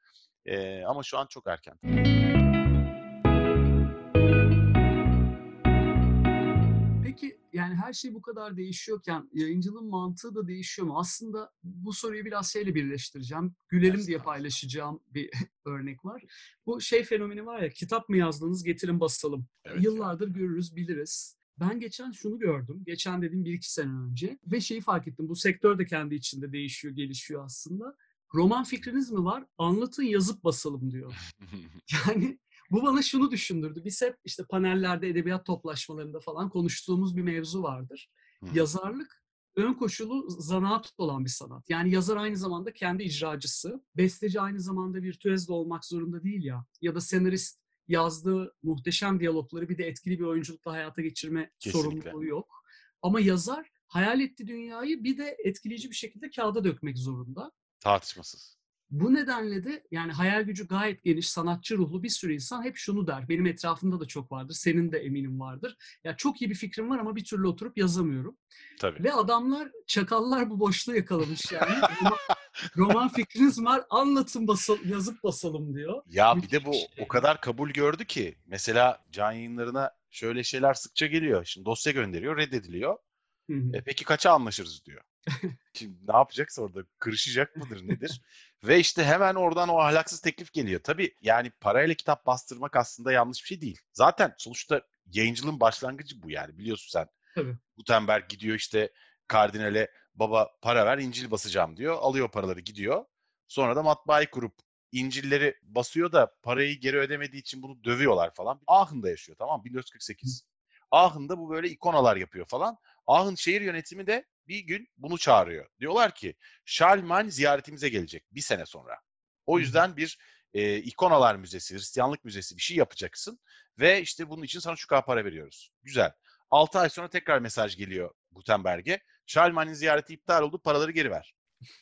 E, ama şu an çok erken. Peki yani her şey bu kadar değişiyorken yayıncılığın mantığı da değişiyor mu? Aslında bu soruyu biraz şeyle birleştireceğim. Gülelim diye paylaşacağım bir [laughs] örnek var. Bu şey fenomeni var ya kitap mı yazdınız getirin basalım. Evet. Yıllardır görürüz biliriz. Ben geçen şunu gördüm. Geçen dediğim bir iki sene önce. Ve şeyi fark ettim. Bu sektör de kendi içinde değişiyor, gelişiyor aslında roman fikriniz mi var? Anlatın yazıp basalım diyor. [laughs] Yani bu bana şunu düşündürdü. Biz hep işte panellerde, edebiyat toplaşmalarında falan konuştuğumuz bir mevzu vardır. Yazarlık ön koşulu zanaat olan bir sanat. Yani yazar aynı zamanda kendi icracısı. Besteci aynı zamanda virtüöz de olmak zorunda değil ya. Ya da senarist yazdığı muhteşem diyalogları bir de etkili bir oyunculukla hayata geçirme Kesinlikle. sorumluluğu yok. Ama yazar hayal ettiği dünyayı bir de etkileyici bir şekilde kağıda dökmek zorunda. Tartışmasız. Bu nedenle de yani hayal gücü gayet geniş, sanatçı ruhlu bir sürü insan hep şunu der. Benim etrafımda da çok vardır, senin de eminim vardır. Ya çok iyi bir fikrim var ama bir türlü oturup yazamıyorum. Tabii. Ve adamlar, çakallar bu boşluğu yakalamış yani. roman, roman fikriniz var, anlatın basal, yazıp basalım diyor. Ya bir Müthiş de bu bir şey. o kadar kabul gördü ki mesela can yayınlarına şöyle şeyler sıkça geliyor. Şimdi dosya gönderiyor, reddediliyor. Hı hı. E peki kaça anlaşırız diyor. [laughs] Şimdi ne yapacaksa orada kırışacak mıdır nedir? [laughs] Ve işte hemen oradan o ahlaksız teklif geliyor. Tabii yani parayla kitap bastırmak aslında yanlış bir şey değil. Zaten sonuçta yayıncılığın başlangıcı bu yani biliyorsun sen. Tabii. Gutenberg gidiyor işte kardinale baba para ver İncil basacağım diyor. Alıyor paraları gidiyor. Sonra da matbaayı kurup İncil'leri basıyor da parayı geri ödemediği için bunu dövüyorlar falan. Aachen'da yaşıyor tamam mı? 1448. Aachen'da bu böyle ikonalar yapıyor falan. Aachen şehir yönetimi de bir gün bunu çağırıyor. Diyorlar ki Charlemagne ziyaretimize gelecek bir sene sonra. O yüzden bir e, ikonalar müzesi, Hristiyanlık müzesi bir şey yapacaksın ve işte bunun için sana şu kadar para veriyoruz. Güzel. 6 ay sonra tekrar mesaj geliyor Gutenberg'e. Charlemagne'in ziyareti iptal oldu, paraları geri ver.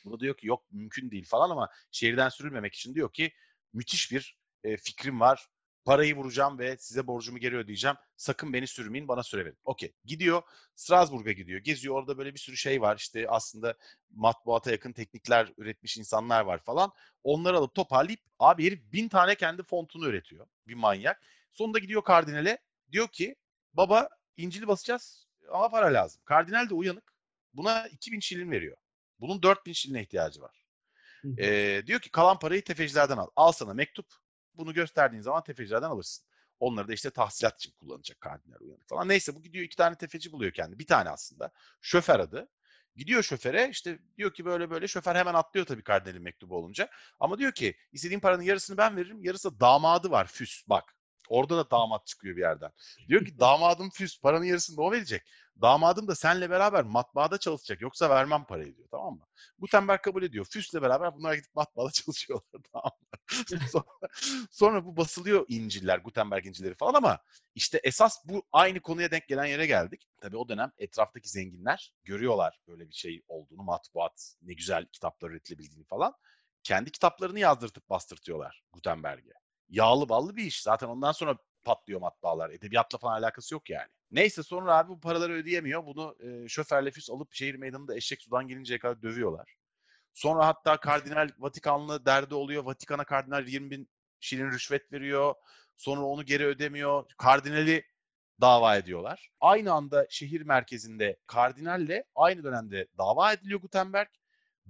Bu da diyor ki yok mümkün değil falan ama şehirden sürülmemek için diyor ki müthiş bir e, fikrim var. Parayı vuracağım ve size borcumu geri ödeyeceğim. Sakın beni sürmeyin, bana süre verin. Okey. Gidiyor, Strasbourg'a gidiyor. Geziyor, orada böyle bir sürü şey var. İşte aslında matbuata yakın teknikler üretmiş insanlar var falan. Onları alıp toparlayıp, abi herif bin tane kendi fontunu üretiyor. Bir manyak. Sonunda gidiyor kardinale. Diyor ki, baba İncil'i basacağız ama para lazım. Kardinal de uyanık. Buna 2000 şilin veriyor. Bunun 4000 şiline ihtiyacı var. Ee, diyor ki kalan parayı tefecilerden al. Al sana mektup. Bunu gösterdiğin zaman tefecilerden alırsın. Onları da işte tahsilat için kullanacak kardinal uyanık falan. Neyse bu gidiyor iki tane tefeci buluyor kendi. Bir tane aslında. Şoför adı. Gidiyor şoföre işte diyor ki böyle böyle şoför hemen atlıyor tabii kardinalin mektubu olunca. Ama diyor ki istediğin paranın yarısını ben veririm. Yarısı da damadı var füs bak. Orada da damat çıkıyor bir yerden. Diyor ki damadım füs paranın yarısını da o verecek. Damadım da senle beraber matbaada çalışacak. Yoksa vermem parayı diyor tamam mı? Gutenberg kabul ediyor. Füs'le beraber bunlar gidip matbaada [laughs] çalışıyorlar tamam mı? sonra, sonra bu basılıyor İncil'ler, Gutenberg İncil'leri falan ama işte esas bu aynı konuya denk gelen yere geldik. Tabii o dönem etraftaki zenginler görüyorlar böyle bir şey olduğunu, matbuat, ne güzel kitaplar üretilebildiğini falan. Kendi kitaplarını yazdırtıp bastırtıyorlar Gutenberg'e. Yağlı ballı bir iş. Zaten ondan sonra patlıyor matbaalar. Edebiyatla falan alakası yok yani. Neyse sonra abi bu paraları ödeyemiyor. Bunu e, şoförle füs alıp şehir meydanında eşek sudan gelinceye kadar dövüyorlar. Sonra hatta kardinal Vatikanlı derdi oluyor. Vatikan'a kardinal 20 bin şilin rüşvet veriyor. Sonra onu geri ödemiyor. Kardinali dava ediyorlar. Aynı anda şehir merkezinde kardinalle aynı dönemde dava ediliyor Gutenberg.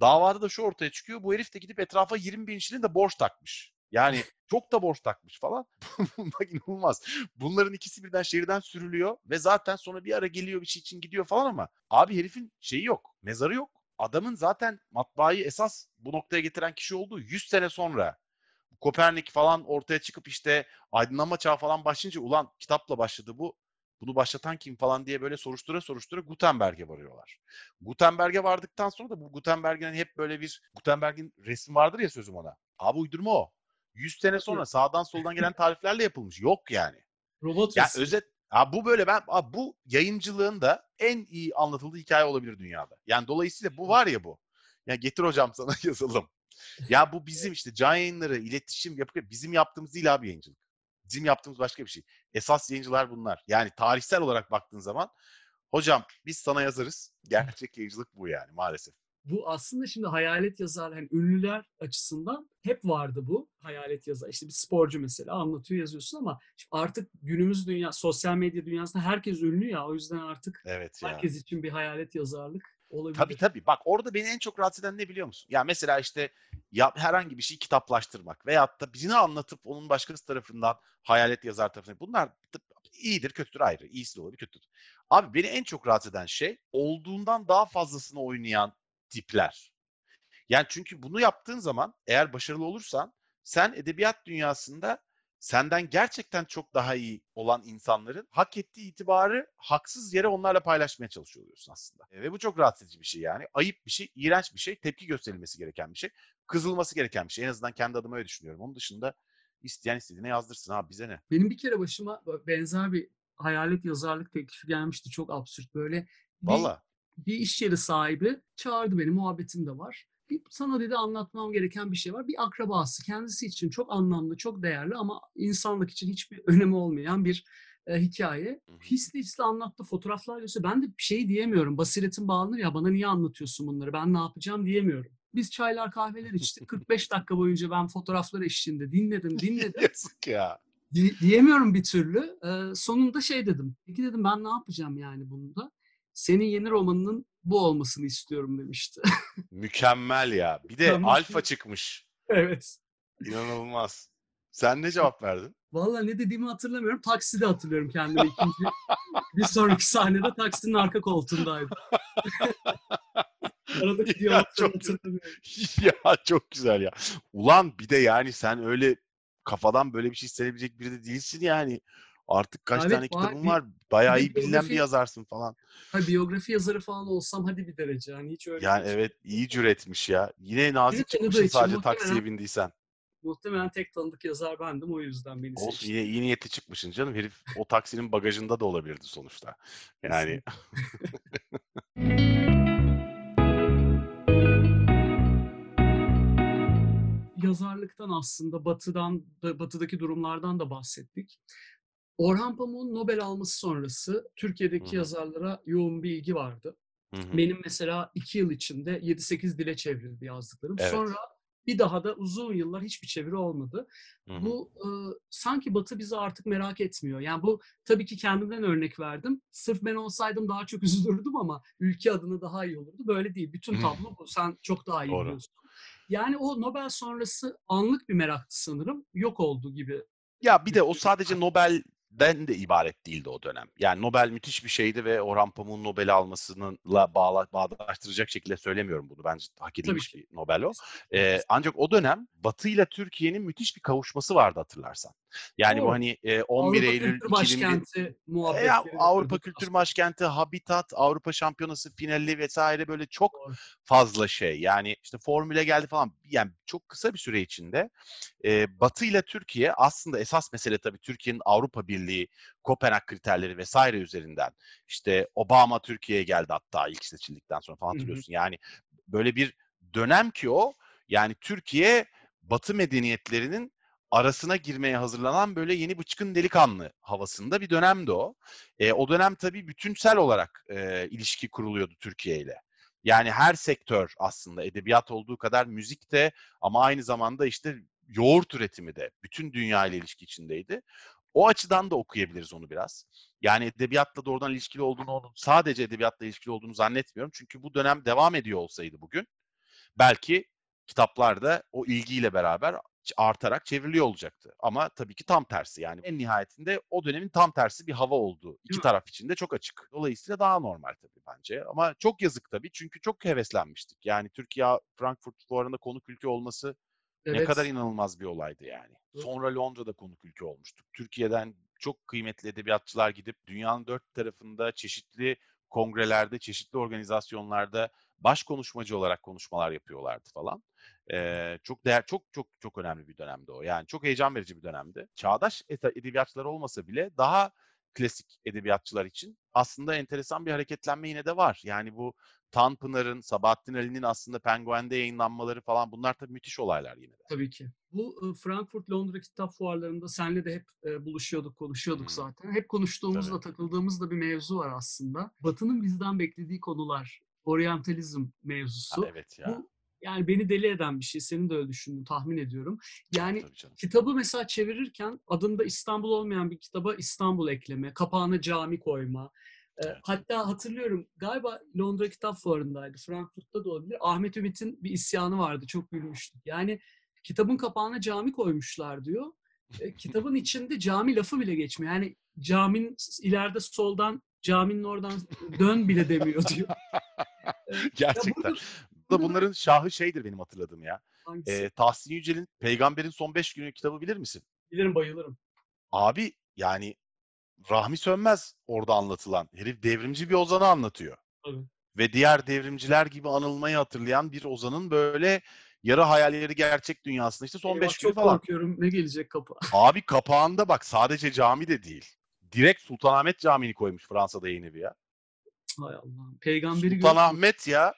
Davada da şu ortaya çıkıyor. Bu herif de gidip etrafa 20 bin şilin de borç takmış. Yani çok da borç takmış falan. [laughs] Bunlar inanılmaz. Bunların ikisi birden şehirden sürülüyor ve zaten sonra bir ara geliyor bir şey için gidiyor falan ama abi herifin şeyi yok. Mezarı yok. Adamın zaten matbaayı esas bu noktaya getiren kişi olduğu 100 sene sonra Kopernik falan ortaya çıkıp işte aydınlanma çağı falan başlayınca ulan kitapla başladı bu. Bunu başlatan kim falan diye böyle soruştura soruştura Gutenberg'e varıyorlar. Gutenberg'e vardıktan sonra da bu Gutenberg'in hep böyle bir Gutenberg'in resmi vardır ya sözüm ona. Abi uydurma o. 100 sene sonra sağdan soldan gelen tariflerle yapılmış. Yok yani. Robot Ya resim. özet ha bu böyle ben ha bu yayıncılığın da en iyi anlatıldığı hikaye olabilir dünyada. Yani dolayısıyla bu var ya bu. Ya getir hocam sana [laughs] yazalım. Ya bu bizim işte can yayınları, iletişim yapı bizim yaptığımız değil abi yayıncılık. Bizim yaptığımız başka bir şey. Esas yayıncılar bunlar. Yani tarihsel olarak baktığın zaman hocam biz sana yazarız. Gerçek yayıncılık bu yani maalesef. Bu aslında şimdi hayalet yazar, hani ünlüler açısından hep vardı bu hayalet yazar. İşte bir sporcu mesela anlatıyor yazıyorsun ama artık günümüz dünya, sosyal medya dünyasında herkes ünlü ya. O yüzden artık Evet ya. herkes için bir hayalet yazarlık olabilir. Tabii tabii. Bak orada beni en çok rahatsız eden ne biliyor musun? Ya mesela işte ya herhangi bir şeyi kitaplaştırmak veyahut da birini anlatıp onun başkası tarafından hayalet yazar tarafından. Bunlar iyidir, kötüdür ayrı. İyisi de olabilir, kötüdür. Abi beni en çok rahatsız eden şey olduğundan daha fazlasını oynayan tipler. Yani çünkü bunu yaptığın zaman eğer başarılı olursan sen edebiyat dünyasında senden gerçekten çok daha iyi olan insanların hak ettiği itibarı haksız yere onlarla paylaşmaya çalışıyor oluyorsun aslında. E, Ve bu çok rahatsız edici bir şey yani. Ayıp bir şey, iğrenç bir şey, tepki gösterilmesi gereken bir şey, kızılması gereken bir şey. En azından kendi adıma öyle düşünüyorum. Onun dışında İsteyen istediğine yazdırsın abi bize ne? Benim bir kere başıma benzer bir hayalet yazarlık teklifi gelmişti. Çok absürt böyle. Valla. Bir iş yeri sahibi çağırdı beni. Muhabbetim de var. Bir, sana dedi anlatmam gereken bir şey var. Bir akrabası kendisi için çok anlamlı, çok değerli ama insanlık için hiçbir [laughs] önemi olmayan bir e, hikaye. Hisli hisli anlattı, fotoğraflar gösterdi. Ben de bir şey diyemiyorum. Basiretim bağlanır ya bana niye anlatıyorsun bunları? Ben ne yapacağım diyemiyorum. Biz çaylar kahveler içtik. 45 dakika boyunca ben fotoğraflar eşliğinde dinledim, dinledim. [laughs] Yazık ya. Di- diyemiyorum bir türlü. Ee, sonunda şey dedim. Peki dedim ben ne yapacağım yani bunda? Senin yeni romanının bu olmasını istiyorum demişti. [laughs] Mükemmel ya. Bir de Mükemmel. alfa çıkmış. evet. İnanılmaz. Sen ne cevap verdin? Vallahi ne dediğimi hatırlamıyorum. Takside hatırlıyorum kendimi ikinci. [laughs] bir sonraki sahnede taksinin arka koltuğundaydım. [laughs] Aradaki Ya diyalogları çok hatırlamıyorum. ya çok güzel ya. Ulan bir de yani sen öyle kafadan böyle bir şey istenebilecek biri de değilsin yani. Artık kaç Evet, tane Bir- var. Bayağı iyi bilinen bir yazarsın falan. Ha, biyografi yazarı falan olsam hadi bir derece. Yani hiç öyle Yani evet iyi cüretmiş ya. Yine nazik çıkmışsın sadece muhtemelen- taksiye bindiysen. Muhtemelen tek tanıdık yazar bendim o yüzden beni Olsun seçti. yine iyi niyetli çıkmışsın canım. Herif o taksinin bagajında da olabilirdi sonuçta. Yani [laughs] yazarlıktan aslında batıdan da, batıdaki durumlardan da bahsettik. Orhan Pamuk'un Nobel alması sonrası Türkiye'deki Hı hı. yazarlara yoğun bir ilgi vardı. Hı hı. Benim mesela iki yıl içinde 7-8 dile çevrildi yazdıklarım. Evet. Sonra bir daha da uzun yıllar hiçbir çeviri olmadı. Hı hı. Bu e, sanki Batı bizi artık merak etmiyor. Yani bu tabii ki kendimden örnek verdim. Sırf ben olsaydım daha çok [laughs] üzülürdüm ama ülke adına daha iyi olurdu. Böyle değil. Bütün tablo bu. Sen çok daha iyi Doğru. biliyorsun. Yani o Nobel sonrası anlık bir meraktı sanırım. Yok oldu gibi. Ya bir de o sadece Nobel'den de ibaret değildi o dönem. Yani Nobel müthiş bir şeydi ve Orhan Pamuk'un Nobel'i almasıyla bağla, bağdaştıracak şekilde söylemiyorum bunu. Bence hak edilmiş bir Nobel o. Ee, ancak o dönem Batı ile Türkiye'nin müthiş bir kavuşması vardı hatırlarsan. Yani bu Doğru. hani e, 11 Avrupa Eylül Kültür 2001 Başkenti E, muhabbetleri. Avrupa Kültür Başkenti, Habitat, Avrupa Şampiyonası finali vesaire böyle çok Doğru. fazla şey. Yani işte formüle geldi falan. Yani çok kısa bir süre içinde e, Batı ile Türkiye aslında esas mesele tabii Türkiye'nin Avrupa Birliği, Kopenhag kriterleri vesaire üzerinden. İşte Obama Türkiye'ye geldi hatta ilk seçildikten sonra falan Hı hı. hatırlıyorsun. Yani böyle bir dönem ki o yani Türkiye Batı medeniyetlerinin arasına girmeye hazırlanan böyle yeni bıçkın delikanlı havasında bir dönemdi o. E, o dönem tabii bütünsel olarak e, ilişki kuruluyordu Türkiye ile. Yani her sektör aslında edebiyat olduğu kadar müzik de ama aynı zamanda işte yoğurt üretimi de bütün dünya ile ilişki içindeydi. O açıdan da okuyabiliriz onu biraz. Yani edebiyatla doğrudan ilişkili olduğunu, onun sadece edebiyatla ilişkili olduğunu zannetmiyorum. Çünkü bu dönem devam ediyor olsaydı bugün belki kitaplar da o ilgiyle beraber artarak çevriliyor olacaktı. Ama tabii ki tam tersi yani en nihayetinde o dönemin tam tersi bir hava oldu. İki taraf için de çok açık. Dolayısıyla daha normal tabii bence. Ama çok yazık tabii çünkü çok heveslenmiştik. Yani Türkiye Frankfurt fuarında konuk ülke olması ne Evet. kadar inanılmaz bir olaydı yani. Sonra Londra'da konuk ülke olmuştuk. Türkiye'den çok kıymetli edebiyatçılar gidip dünyanın dört tarafında çeşitli kongrelerde, çeşitli organizasyonlarda baş konuşmacı olarak konuşmalar yapıyorlardı falan. Ee, çok değer, çok çok çok önemli bir dönemdi o. Yani çok heyecan verici bir dönemdi. Çağdaş ede- edebiyatçılar olmasa bile daha klasik edebiyatçılar için aslında enteresan bir hareketlenme yine de var. Yani bu Tanpınar'ın, Sabahattin Ali'nin aslında Penguen'de yayınlanmaları falan bunlar tabii müthiş olaylar yine de. Tabii ki. Bu Frankfurt, Londra kitap fuarlarında senle de hep buluşuyorduk, konuşuyorduk Hmm. zaten. Hep konuştuğumuzda, Tabii. takıldığımız da bir mevzu var aslında. Batı'nın bizden beklediği konular, oryantalizm Ha, mevzusu. evet ya. Bu yani beni deli eden bir şey. Senin de öyle düşündüğünü tahmin ediyorum. Yani kitabı mesela çevirirken adında İstanbul olmayan bir kitaba İstanbul ekleme, kapağına cami koyma. E, Evet. Hatta hatırlıyorum galiba Londra Kitap Fuarı'ndaydı. Frankfurt'ta da olabilir. Ahmet Ümit'in bir isyanı vardı. Çok gülmüştük. Yani kitabın kapağına cami koymuşlar diyor. E, kitabın [laughs] içinde cami lafı bile geçmiyor. Yani caminin s- ileride soldan caminin oradan dön bile demiyor diyor. [laughs] Gerçekten. burada- Bu da bunların şahı şeydir benim hatırladığım ya. Hangisi? Ee, Tahsin Yücel'in Peygamberin Son Beş Günü kitabı bilir misin? Bilirim bayılırım. Abi yani Rahmi Sönmez orada anlatılan. Herif devrimci bir ozanı anlatıyor. Tabii. Ve diğer devrimciler gibi anılmayı hatırlayan bir ozanın böyle yarı hayal yarı gerçek dünyasında işte son Eyvah, 5 günü çok falan. korkuyorum. Ne gelecek kapı? [laughs] Abi kapağında bak sadece cami de değil. Direkt Sultanahmet Camii'ni koymuş Fransa'da yayın evi ya. Hay Allah'ım. Peygamberi. Sultanahmet ya.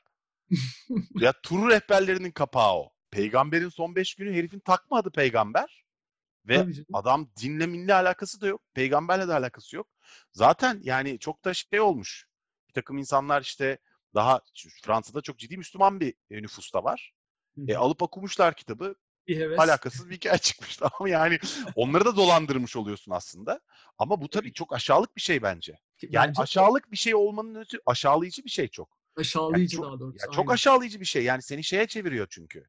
Ya tur rehberlerinin kapağı o. Peygamberin son 5 günü herifin takma adı peygamber. Ve adam dinle minle alakası da yok. Peygamberle de alakası yok. Zaten yani çok da şey olmuş. Bir takım insanlar işte daha Fransa'da çok ciddi Müslüman bir e, nüfus da var. E, alıp okumuşlar kitabı. Bir heves. Alakasız bir hikaye çıkmış. [laughs] Ama yani onları da dolandırmış oluyorsun aslında. Ama bu tabii çok aşağılık bir şey bence. Yani Bence aşağılık bir şey olmanın ötürü aşağılayıcı bir şey çok. Yani aşağılayıcı çok, daha doğrusu. ya çok aynen. aşağılayıcı bir şey. Yani seni şeye çeviriyor çünkü.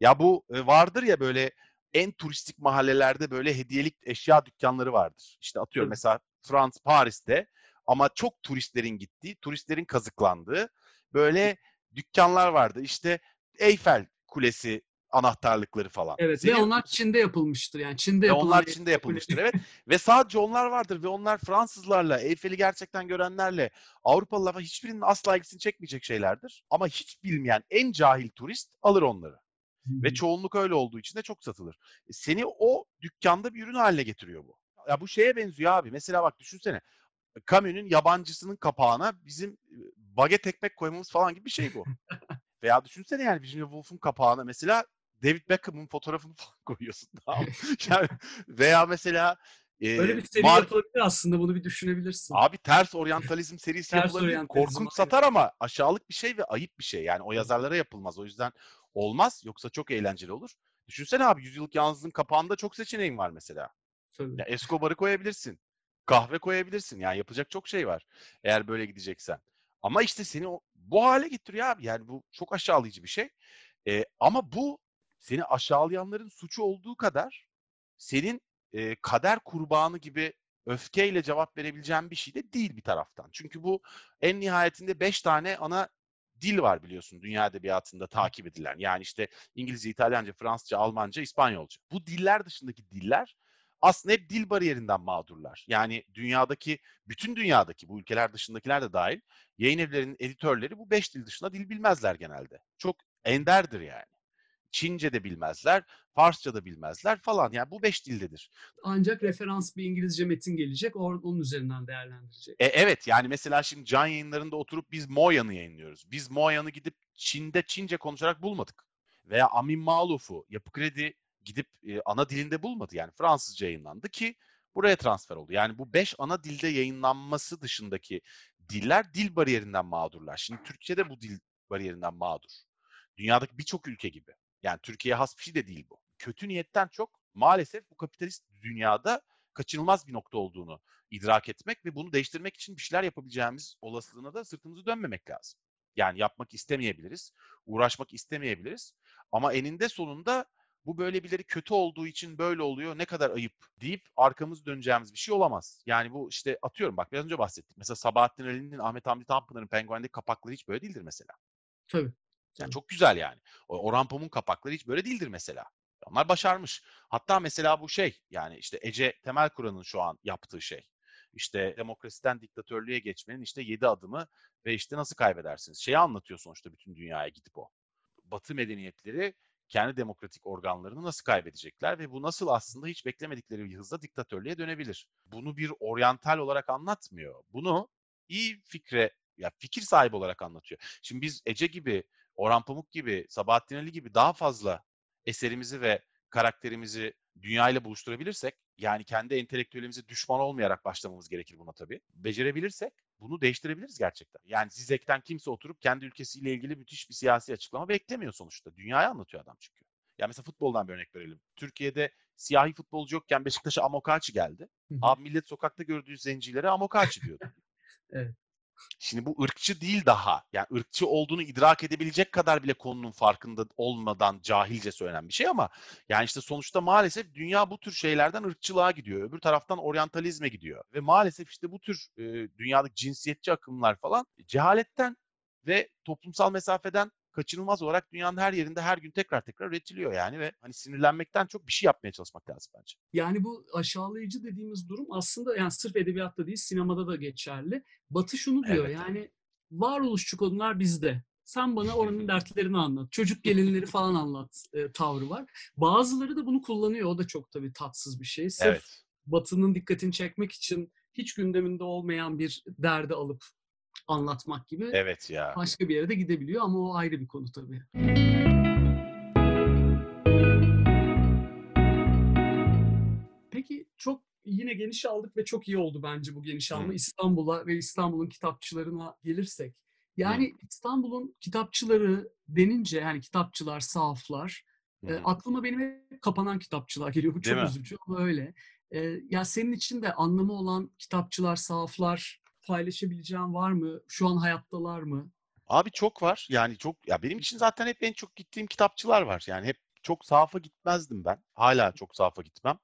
Ya bu e, vardır ya böyle en turistik mahallelerde böyle hediyelik eşya dükkanları vardır. İşte atıyorum Tabii. mesela Frans Paris'te ama çok turistlerin gittiği, turistlerin kazıklandığı böyle dükkanlar vardı. İşte Eyfel Kulesi anahtarlıkları falan. Evet ve Senin- onlar Çin'de yapılmıştır. Yani Çin'de ve yapılan onlar Çin'de yapılmıştır evet. ve sadece onlar vardır ve onlar Fransızlarla, Eyfel'i gerçekten görenlerle, Avrupalılarla hiçbirinin asla ilgisini çekmeyecek şeylerdir. Ama hiç bilmeyen en cahil turist alır onları. Ve çoğunluk öyle olduğu için de çok satılır. E, Seni o dükkanda bir ürün haline getiriyor bu. Ya bu şeye benziyor abi. Mesela bak düşünsene. Camus'un yabancısının kapağına bizim e, baget ekmek koymamız falan gibi bir şey bu. [laughs] Veya düşünsene yani Virginia Woolf'un kapağına mesela David Beckham'ın fotoğrafını [laughs] falan koyuyorsun. Tamam. [laughs] yani, veya mesela e, Öyle bir seri Mar- yapılabilir aslında. Bunu bir düşünebilirsin. Abi ters oryantalizm serisi Ters yapılabilir. oryantalizm, Korkunç aynen. satar ama aşağılık bir şey ve ayıp bir şey. Yani o yazarlara yapılmaz. O yüzden olmaz. Yoksa çok eğlenceli olur. Düşünsene abi Yüzyıllık Yalnızlığın kapağında çok seçeneğin var mesela. Tabii. Ya Escobar'ı koyabilirsin. Kahve koyabilirsin. Yani yapacak çok şey var. Eğer böyle gideceksen. Ama işte seni o, bu hale getiriyor abi. Yani bu çok aşağılayıcı bir şey. Ee, ama bu seni aşağılayanların suçu olduğu kadar senin e, kader kurbanı gibi öfkeyle cevap verebileceğin bir şey de değil bir taraftan. Çünkü bu en nihayetinde beş tane ana dil var biliyorsun dünya edebiyatında takip edilen. Yani işte İngilizce, İtalyanca, Fransızca, Almanca, İspanyolca. Bu diller dışındaki diller aslında hep dil bariyerinden mağdurlar. Yani dünyadaki, bütün dünyadaki bu ülkeler dışındakiler de dahil yayın evlerinin editörleri bu beş dil dışında dil bilmezler genelde. Çok enderdir yani. Çince de bilmezler, Farsça da bilmezler falan. Yani bu beş dildedir. Ancak referans bir İngilizce metin gelecek. Onun üzerinden değerlendirecek. E, evet yani mesela şimdi can yayınlarında oturup biz Moyan'ı yayınlıyoruz. Biz Moyan'ı gidip Çin'de Çince konuşarak bulmadık. Veya Amin Maluf'u Yapı Kredi gidip e, ana dilinde bulmadı. Yani Fransızca yayınlandı ki buraya transfer oldu. Yani bu beş ana dilde yayınlanması dışındaki diller dil bariyerinden mağdurlar. Şimdi Türkçe'de bu dil bariyerinden mağdur. Dünyadaki birçok ülke gibi. Yani Türkiye'ye has bir şey de değil bu. Kötü niyetten çok maalesef bu kapitalist dünyada kaçınılmaz bir nokta olduğunu idrak etmek ve bunu değiştirmek için bir şeyler yapabileceğimiz olasılığına da sırtımızı dönmemek lazım. Yani yapmak istemeyebiliriz, uğraşmak istemeyebiliriz ama eninde sonunda bu böyle birileri kötü olduğu için böyle oluyor ne kadar ayıp deyip arkamızı döneceğimiz bir şey olamaz. Yani bu işte atıyorum bak biraz önce bahsettik. Mesela Sabahattin Ali'nin Ahmet Hamdi Tanpınar'ın Penguen'deki kapakları hiç böyle değildir mesela. Tabii. Yani çok güzel yani. O Orhan Pamuk'un kapakları hiç böyle değildir mesela. Onlar başarmış. Hatta mesela bu şey yani işte Ece Temel Kur'an'ın şu an yaptığı şey. İşte demokrasiden diktatörlüğe geçmenin işte yedi adımı ve işte nasıl kaybedersiniz. Şeyi anlatıyor sonuçta bütün dünyaya gidip o. Batı medeniyetleri kendi demokratik organlarını nasıl kaybedecekler ve bu nasıl aslında hiç beklemedikleri bir hızla diktatörlüğe dönebilir. Bunu bir oryantal olarak anlatmıyor. Bunu iyi fikre ya fikir sahibi olarak anlatıyor. Şimdi biz Ece gibi, Orhan Pamuk gibi, Sabahattin Ali gibi daha fazla eserimizi ve karakterimizi dünyayla buluşturabilirsek, yani kendi entelektüelimize düşman olmayarak başlamamız gerekir buna tabii. Becerebilirsek bunu değiştirebiliriz gerçekten. Yani Zizek'ten kimse oturup kendi ülkesiyle ilgili müthiş bir siyasi açıklama beklemiyor sonuçta. Dünyaya anlatıyor adam çünkü. Ya mesela futboldan bir örnek verelim. Türkiye'de siyahi futbolcu yokken Beşiktaş'a Amokachi geldi. Abi millet sokakta gördüğü zencilere Amokachi diyordu. [laughs] Evet. Şimdi bu ırkçı değil daha. Yani ırkçı olduğunu idrak edebilecek kadar bile konunun farkında olmadan cahilce söylenen bir şey ama yani işte sonuçta maalesef dünya bu tür şeylerden ırkçılığa gidiyor. Öbür taraftan oryantalizme gidiyor. Ve maalesef işte bu tür e, dünyadaki cinsiyetçi akımlar falan cehaletten ve toplumsal mesafeden kaçınılmaz olarak dünyanın her yerinde her gün tekrar tekrar üretiliyor yani ve hani sinirlenmekten çok bir şey yapmaya çalışmak lazım bence. Yani bu aşağılayıcı dediğimiz durum aslında yani sırf edebiyatta değil sinemada da geçerli. Batı şunu diyor Evet. yani varoluşçu konular bizde. Sen bana oranın [laughs] dertlerini anlat. Çocuk gelinleri falan anlat e, tavrı var. Bazıları da bunu kullanıyor. O da çok tabii tatsız bir şey. Sırf Evet. Batı'nın dikkatini çekmek için hiç gündeminde olmayan bir derdi alıp anlatmak gibi Evet ya. başka bir yere de gidebiliyor ama o ayrı bir konu tabii. Peki çok yine geniş aldık ve çok iyi oldu bence bu geniş alma. Hı. İstanbul'a ve İstanbul'un kitapçılarına gelirsek. Yani İstanbul'un kitapçıları denince yani kitapçılar, sahaflar Hı e, hı. aklıma benim hep kapanan kitapçılar geliyor. Bu Değil çok mi? üzücü ama öyle. E, ya senin için de anlamı olan kitapçılar, sahaflar paylaşabileceğin var mı? Şu an hayattalar mı? Abi çok var. Yani çok ya benim için zaten hep en çok gittiğim kitapçılar var. Yani hep çok sahafa gitmezdim ben. Hala çok sahafa gitmem.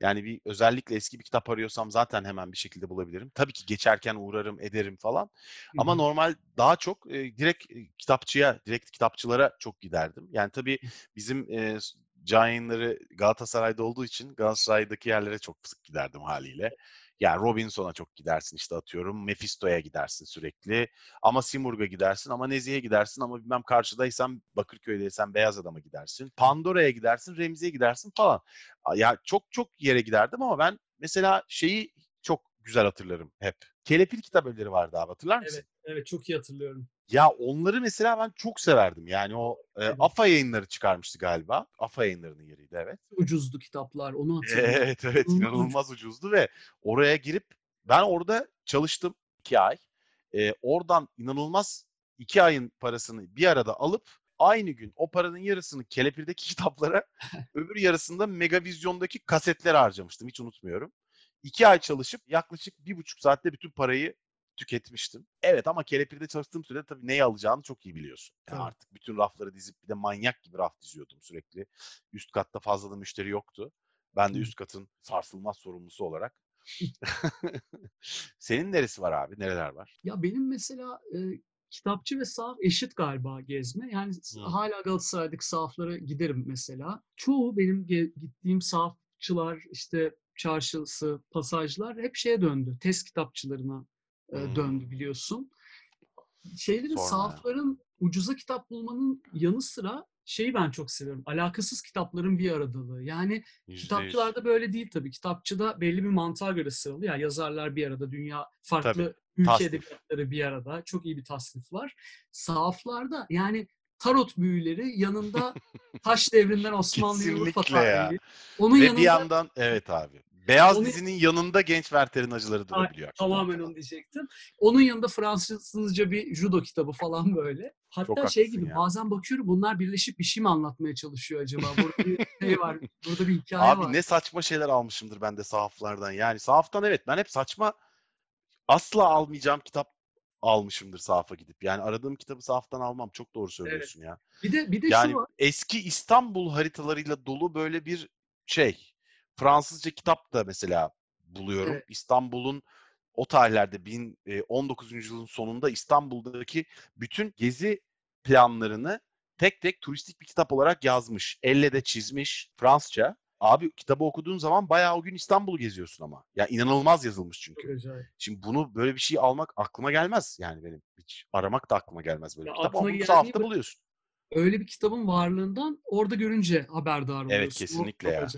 Yani bir özellikle eski bir kitap arıyorsam zaten hemen bir şekilde bulabilirim. Tabii ki geçerken uğrarım, ederim falan. Ama normal daha çok e, direkt e, kitapçıya, direkt kitapçılara çok giderdim. Yani tabii bizim e, can yayınları Galatasaray'da olduğu için Galatasaray'daki yerlere çok sık giderdim haliyle. Yani Robinson'a çok gidersin işte atıyorum. Mephisto'ya gidersin sürekli. Ama Simurg'a gidersin ama Nezih'e gidersin ama bilmem karşıdaysan Bakırköy'deysen Beyaz Adam'a gidersin. Pandora'ya gidersin, Remzi'ye gidersin falan. Ya çok çok yere giderdim ama ben mesela şeyi çok güzel hatırlarım hep. Kelepir kitap evleri vardı abi hatırlar mısın? Evet, evet çok iyi hatırlıyorum. Ya onları mesela ben çok severdim. Yani o e, Evet. AFA yayınları çıkarmıştı galiba. AFA yayınlarının yeriydi evet. Ucuzdu kitaplar, onu hatırlıyorum. Evet evet İnanılmaz ucuzdu ve oraya girip ben orada çalıştım iki ay. Ee, oradan inanılmaz iki ayın parasını bir arada alıp aynı gün o paranın yarısını Kelepir'deki [laughs] kitaplara [laughs] öbür yarısında Megavizyon'daki kasetlere harcamıştım. Hiç unutmuyorum. İki ay çalışıp yaklaşık bir buçuk saatte bütün parayı tüketmiştim. Evet ama Kelepir'de çalıştığım sürede tabii neyi alacağını çok iyi biliyorsun. Yani Tabii. artık bütün rafları dizip bir de manyak gibi raf diziyordum sürekli. Üst katta fazla da müşteri yoktu. Ben de üst katın sarsılmaz sorumlusu olarak. [laughs] Senin neresi var abi? Nereler var? Ya benim mesela e, kitapçı ve sahaf eşit galiba gezme. Yani Hı. hala Galatasaray'daki sahaflara giderim mesela. Çoğu benim ge- gittiğim sahafçılar, işte çarşısı, pasajlar hep şeye döndü. Test kitapçılarına e, döndü biliyorsun. Şeylerin, Sorma ya. sahafların ucuza kitap bulmanın yanı sıra şeyi ben çok seviyorum. Alakasız kitapların bir aradalığı. Yani Yüzde yüz. Kitapçılarda böyle değil tabii. Kitapçıda belli bir mantığa göre sıralı. Yani yazarlar bir arada, dünya farklı Tabii, ülke tasnif. edebiyatları bir arada. Çok iyi bir tasnif var. Sahaflarda yani tarot büyüleri yanında [laughs] taş devrinden Osmanlı'ya Urfa ya. tarihi. Onun Ve yanında bir yandan evet abi. Beyaz Onu- dizinin yanında genç Werther'in acıları durabiliyor. tamamen onu diyecektim. Onun yanında Fransızca bir judo kitabı falan böyle. Hatta Çok şey gibi ya. bazen bakıyorum bunlar birleşip bir şey mi anlatmaya çalışıyor acaba? Burada bir [laughs] şey var. Burada bir hikaye Abi var. ne saçma şeyler almışımdır ben de sahaflardan. Yani sahaftan evet ben hep saçma asla almayacağım kitap almışımdır sahafa gidip. Yani aradığım kitabı sahaftan almam. Çok doğru söylüyorsun ya. Bir de bir de Yani şu var. eski İstanbul haritalarıyla dolu böyle bir şey. Fransızca kitap da mesela buluyorum. Evet. İstanbul'un o tarihlerde bin, e, 19. yüzyılın sonunda İstanbul'daki bütün gezi planlarını tek tek turistik bir kitap olarak yazmış. Elle de çizmiş Fransızca. Abi kitabı okuduğun zaman bayağı o gün İstanbul'u geziyorsun ama. Ya inanılmaz yazılmış çünkü. Şimdi bunu böyle bir şey almak aklıma gelmez yani benim. Hiç aramak da aklıma gelmez böyle Ya bir kitap. Ama geldiği sahafta böyle- buluyorsun. öyle bir kitabın varlığından orada görünce haberdar oluyorsun. Evet kesinlikle ya.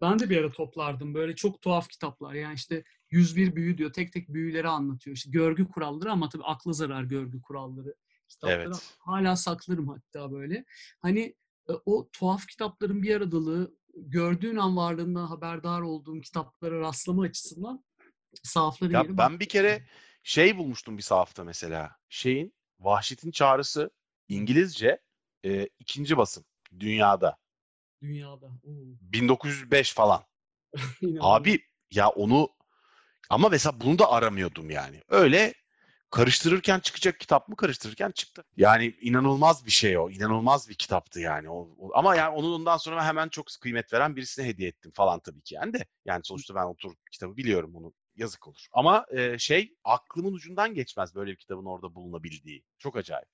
Ben de bir ara toplardım böyle çok tuhaf kitaplar. Yani işte 101 büyü diyor. Tek tek büyüleri anlatıyor. İşte görgü kuralları ama tabii akla zarar görgü kuralları kitapları. Evet. Hala saklarım hatta böyle. Hani e, o tuhaf kitapların bir aradalığı gördüğün an varlığından haberdar olduğum kitaplara rastlama açısından sahafların yeri Ya ben bir kere şey bulmuştum bir sahafta mesela. Şeyin Vahşet'in Çağrısı İngilizce e, ikinci basım dünyada. Dünyada. Oo, 1905 falan. [laughs] Abi ya onu ama mesela bunu da aramıyordum yani. Öyle karıştırırken çıkacak kitap mı karıştırırken çıktı. Yani inanılmaz bir şey o. İnanılmaz bir kitaptı yani. O, o- ama yani onun ondan sonra hemen çok kıymet veren birisine hediye ettim falan tabii ki yani de. Yani sonuçta ben oturup kitabı biliyorum onu. Yazık olur. Ama e, şey aklımın ucundan geçmez böyle bir kitabın orada bulunabildiği. Çok acayip.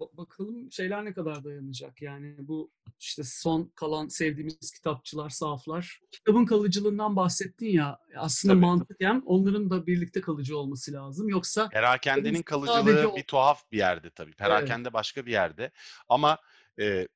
Ba- Bakalım şeyler ne kadar dayanacak yani bu işte son kalan sevdiğimiz kitapçılar, sahaflar. Kitabın kalıcılığından bahsettin ya aslında Tabii. mantıken onların da birlikte kalıcı olması lazım. Yoksa Perakendenin kalıcılığı o- bir tuhaf bir yerde tabii. Perakende başka bir yerde. Ama e,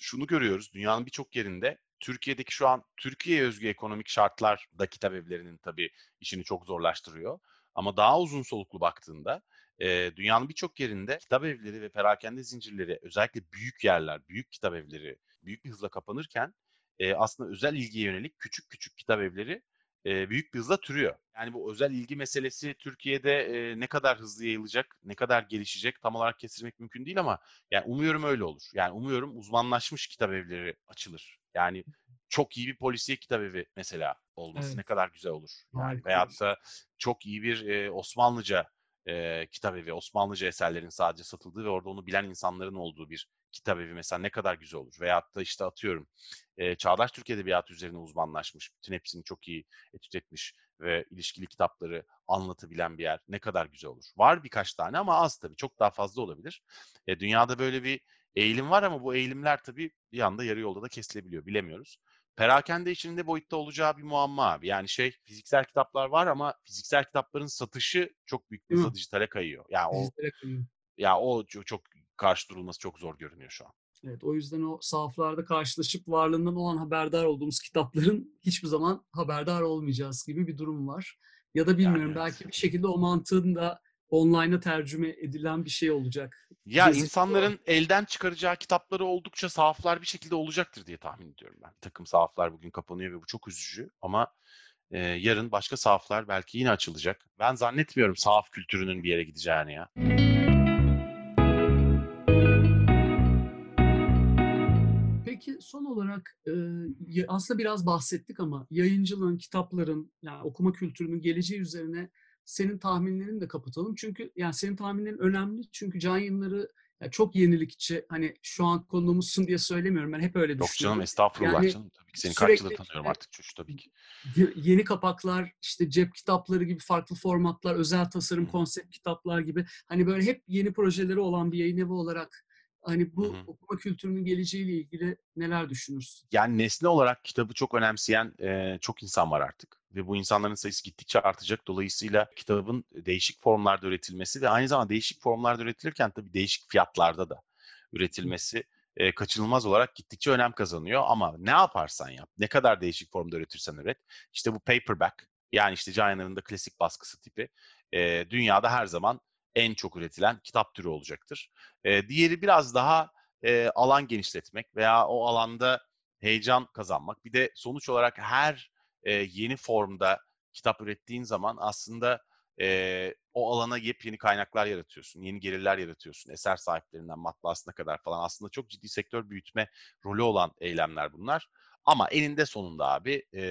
şunu görüyoruz dünyanın birçok yerinde Türkiye'deki şu an Türkiye'ye özgü ekonomik şartlar da kitap evlerinin tabii işini çok zorlaştırıyor. Ama daha uzun soluklu baktığında e, dünyanın birçok yerinde kitap evleri ve perakende zincirleri özellikle büyük yerler, büyük kitap evleri büyük bir hızla kapanırken e, aslında özel ilgiye yönelik küçük küçük kitap evleri e, büyük bir hızla türüyor. Yani bu özel ilgi meselesi Türkiye'de e, ne kadar hızlı yayılacak, ne kadar gelişecek tam olarak kestirmek mümkün değil ama yani umuyorum öyle olur. Yani umuyorum uzmanlaşmış kitap evleri açılır. Yani çok iyi bir polisiye kitap evi mesela olması Evet. ne kadar güzel olur. Yani veyahut da çok iyi bir e, Osmanlıca e, kitap evi, Osmanlıca eserlerin sadece satıldığı ve orada onu bilen insanların olduğu bir kitap evi mesela ne kadar güzel olur. Veyahut da işte atıyorum e, Çağdaş Türk Edebiyatı üzerine uzmanlaşmış, bütün hepsini çok iyi etüt etmiş ve ilişkili kitapları anlatabilen bir yer ne kadar güzel olur. Var birkaç tane ama az tabii. Çok daha fazla olabilir. E, dünyada böyle bir eğilim var ama bu eğilimler tabii bir anda yarı yolda da kesilebiliyor. Bilemiyoruz. Perakende için ne boyutta olacağı bir muamma abi. Yani şey fiziksel kitaplar var ama fiziksel kitapların satışı çok büyük bir mi? hızla dijitale kayıyor. Yani o kayıyor. ya o çok, karşı durulması çok zor görünüyor şu an. Evet, o yüzden o sahaflarda karşılaşıp varlığından o an haberdar olduğumuz kitapların [laughs] hiçbir zaman haberdar olmayacağız gibi bir durum var. Ya da bilmiyorum evet. belki bir şekilde o mantığın da online'a tercüme edilen bir şey olacak. Ya Gözüküyor. insanların elden çıkaracağı kitapları oldukça sahaflar bir şekilde olacaktır diye tahmin ediyorum ben. Bir takım sahaflar bugün kapanıyor ve bu çok üzücü ama e, yarın başka sahaflar belki yine açılacak. Ben zannetmiyorum sahaf kültürünün bir yere gideceğini ya. Peki son olarak e, aslında biraz bahsettik ama yayıncılığın, kitapların, yani okuma kültürünün geleceği üzerine senin tahminlerini de kapatalım. Çünkü yani senin tahminlerin önemli. Çünkü can yayınları ya çok yenilikçi. Hani şu an konuğumuzsun diye söylemiyorum. Ben hep öyle Yok canım düşünüyorum. estağfurullah Yani canım. Tabii ki seni sürekli kaç yıldır tanıyorum artık çocuk tabii ki. Ye- Yeni kapaklar, işte cep kitapları gibi farklı formatlar, özel tasarım, konsept kitaplar gibi. Hani böyle hep yeni projeleri olan bir yayın evi olarak hani bu Hı hı. okuma kültürünün geleceğiyle ilgili neler düşünürsün? Yani nesne olarak kitabı çok önemseyen e, çok insan var artık. Ve bu insanların sayısı gittikçe artacak. Dolayısıyla kitabın değişik formlarda üretilmesi ve aynı zamanda değişik formlarda üretilirken tabii değişik fiyatlarda da üretilmesi e, kaçınılmaz olarak gittikçe önem kazanıyor. Ama ne yaparsan yap, ne kadar değişik formda üretirsen üret. İşte bu paperback yani işte Giant'ın da klasik baskısı tipi e, dünyada her zaman en çok üretilen kitap türü olacaktır. E, diğeri biraz daha e, alan genişletmek veya o alanda heyecan kazanmak. Bir de sonuç olarak her e, yeni formda kitap ürettiğin zaman aslında e, o alana yepyeni kaynaklar yaratıyorsun, yeni gelirler yaratıyorsun. Eser sahiplerinden matbaasına kadar falan aslında çok ciddi sektör büyütme rolü olan eylemler bunlar. Ama eninde sonunda abi e,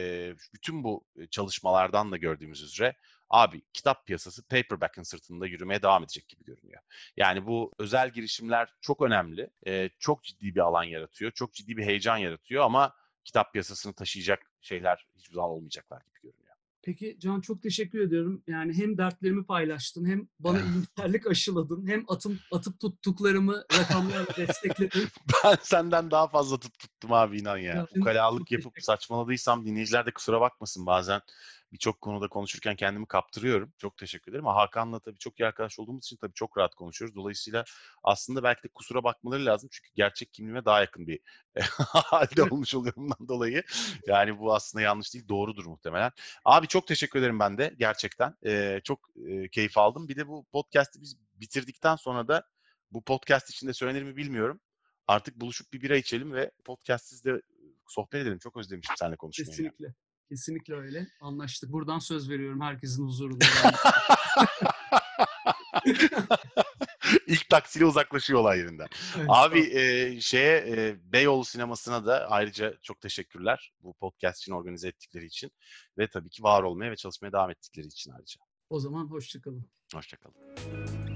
bütün bu çalışmalardan da gördüğümüz üzere abi kitap piyasası paperback'ın sırtında yürümeye devam edecek gibi görünüyor. Yani bu özel girişimler çok önemli. E, çok ciddi bir alan yaratıyor. Çok ciddi bir heyecan yaratıyor ama kitap piyasasını taşıyacak şeyler hiçbir zaman olmayacaklar gibi görünüyor. Peki Can çok teşekkür ediyorum. Yani hem dertlerimi paylaştın, hem bana iyimserlik aşıladın, hem atım, atıp tuttuklarımı rakamlarla destekledin. [laughs] Ben senden daha fazla tut tuttum abi inan ya. Ya, Ukalalık yapıp saçmaladıysam dinleyiciler de kusura bakmasın. Bazen birçok konuda konuşurken kendimi kaptırıyorum. Çok teşekkür ederim. Ama Hakan'la tabii çok iyi arkadaş olduğumuz için tabii çok rahat konuşuyoruz. Dolayısıyla aslında belki de kusura bakmaları lazım. Çünkü gerçek kimliğime daha yakın bir [laughs] halde olmuş oluyorumdan dolayı. Yani bu aslında yanlış değil, doğrudur muhtemelen. Abi çok teşekkür ederim ben de gerçekten. Ee, çok e, keyif aldım. Bir de bu podcast'i biz bitirdikten sonra da bu podcast içinde söylenir mi bilmiyorum. Artık buluşup bir bira içelim ve podcastsiz de sohbet edelim. Çok özlemişim seninle konuşmayı. Kesinlikle. Kesinlikle öyle. Anlaştık. Buradan söz veriyorum herkesin huzurunda. [laughs] İlk taksiyle uzaklaşıyor olay yerinden. Evet, Abi e, şeye e, Beyoğlu sinemasına da ayrıca çok teşekkürler bu podcast için organize ettikleri için ve tabii ki var olmaya ve çalışmaya devam ettikleri için ayrıca. O zaman hoşçakalın. Hoşçakalın.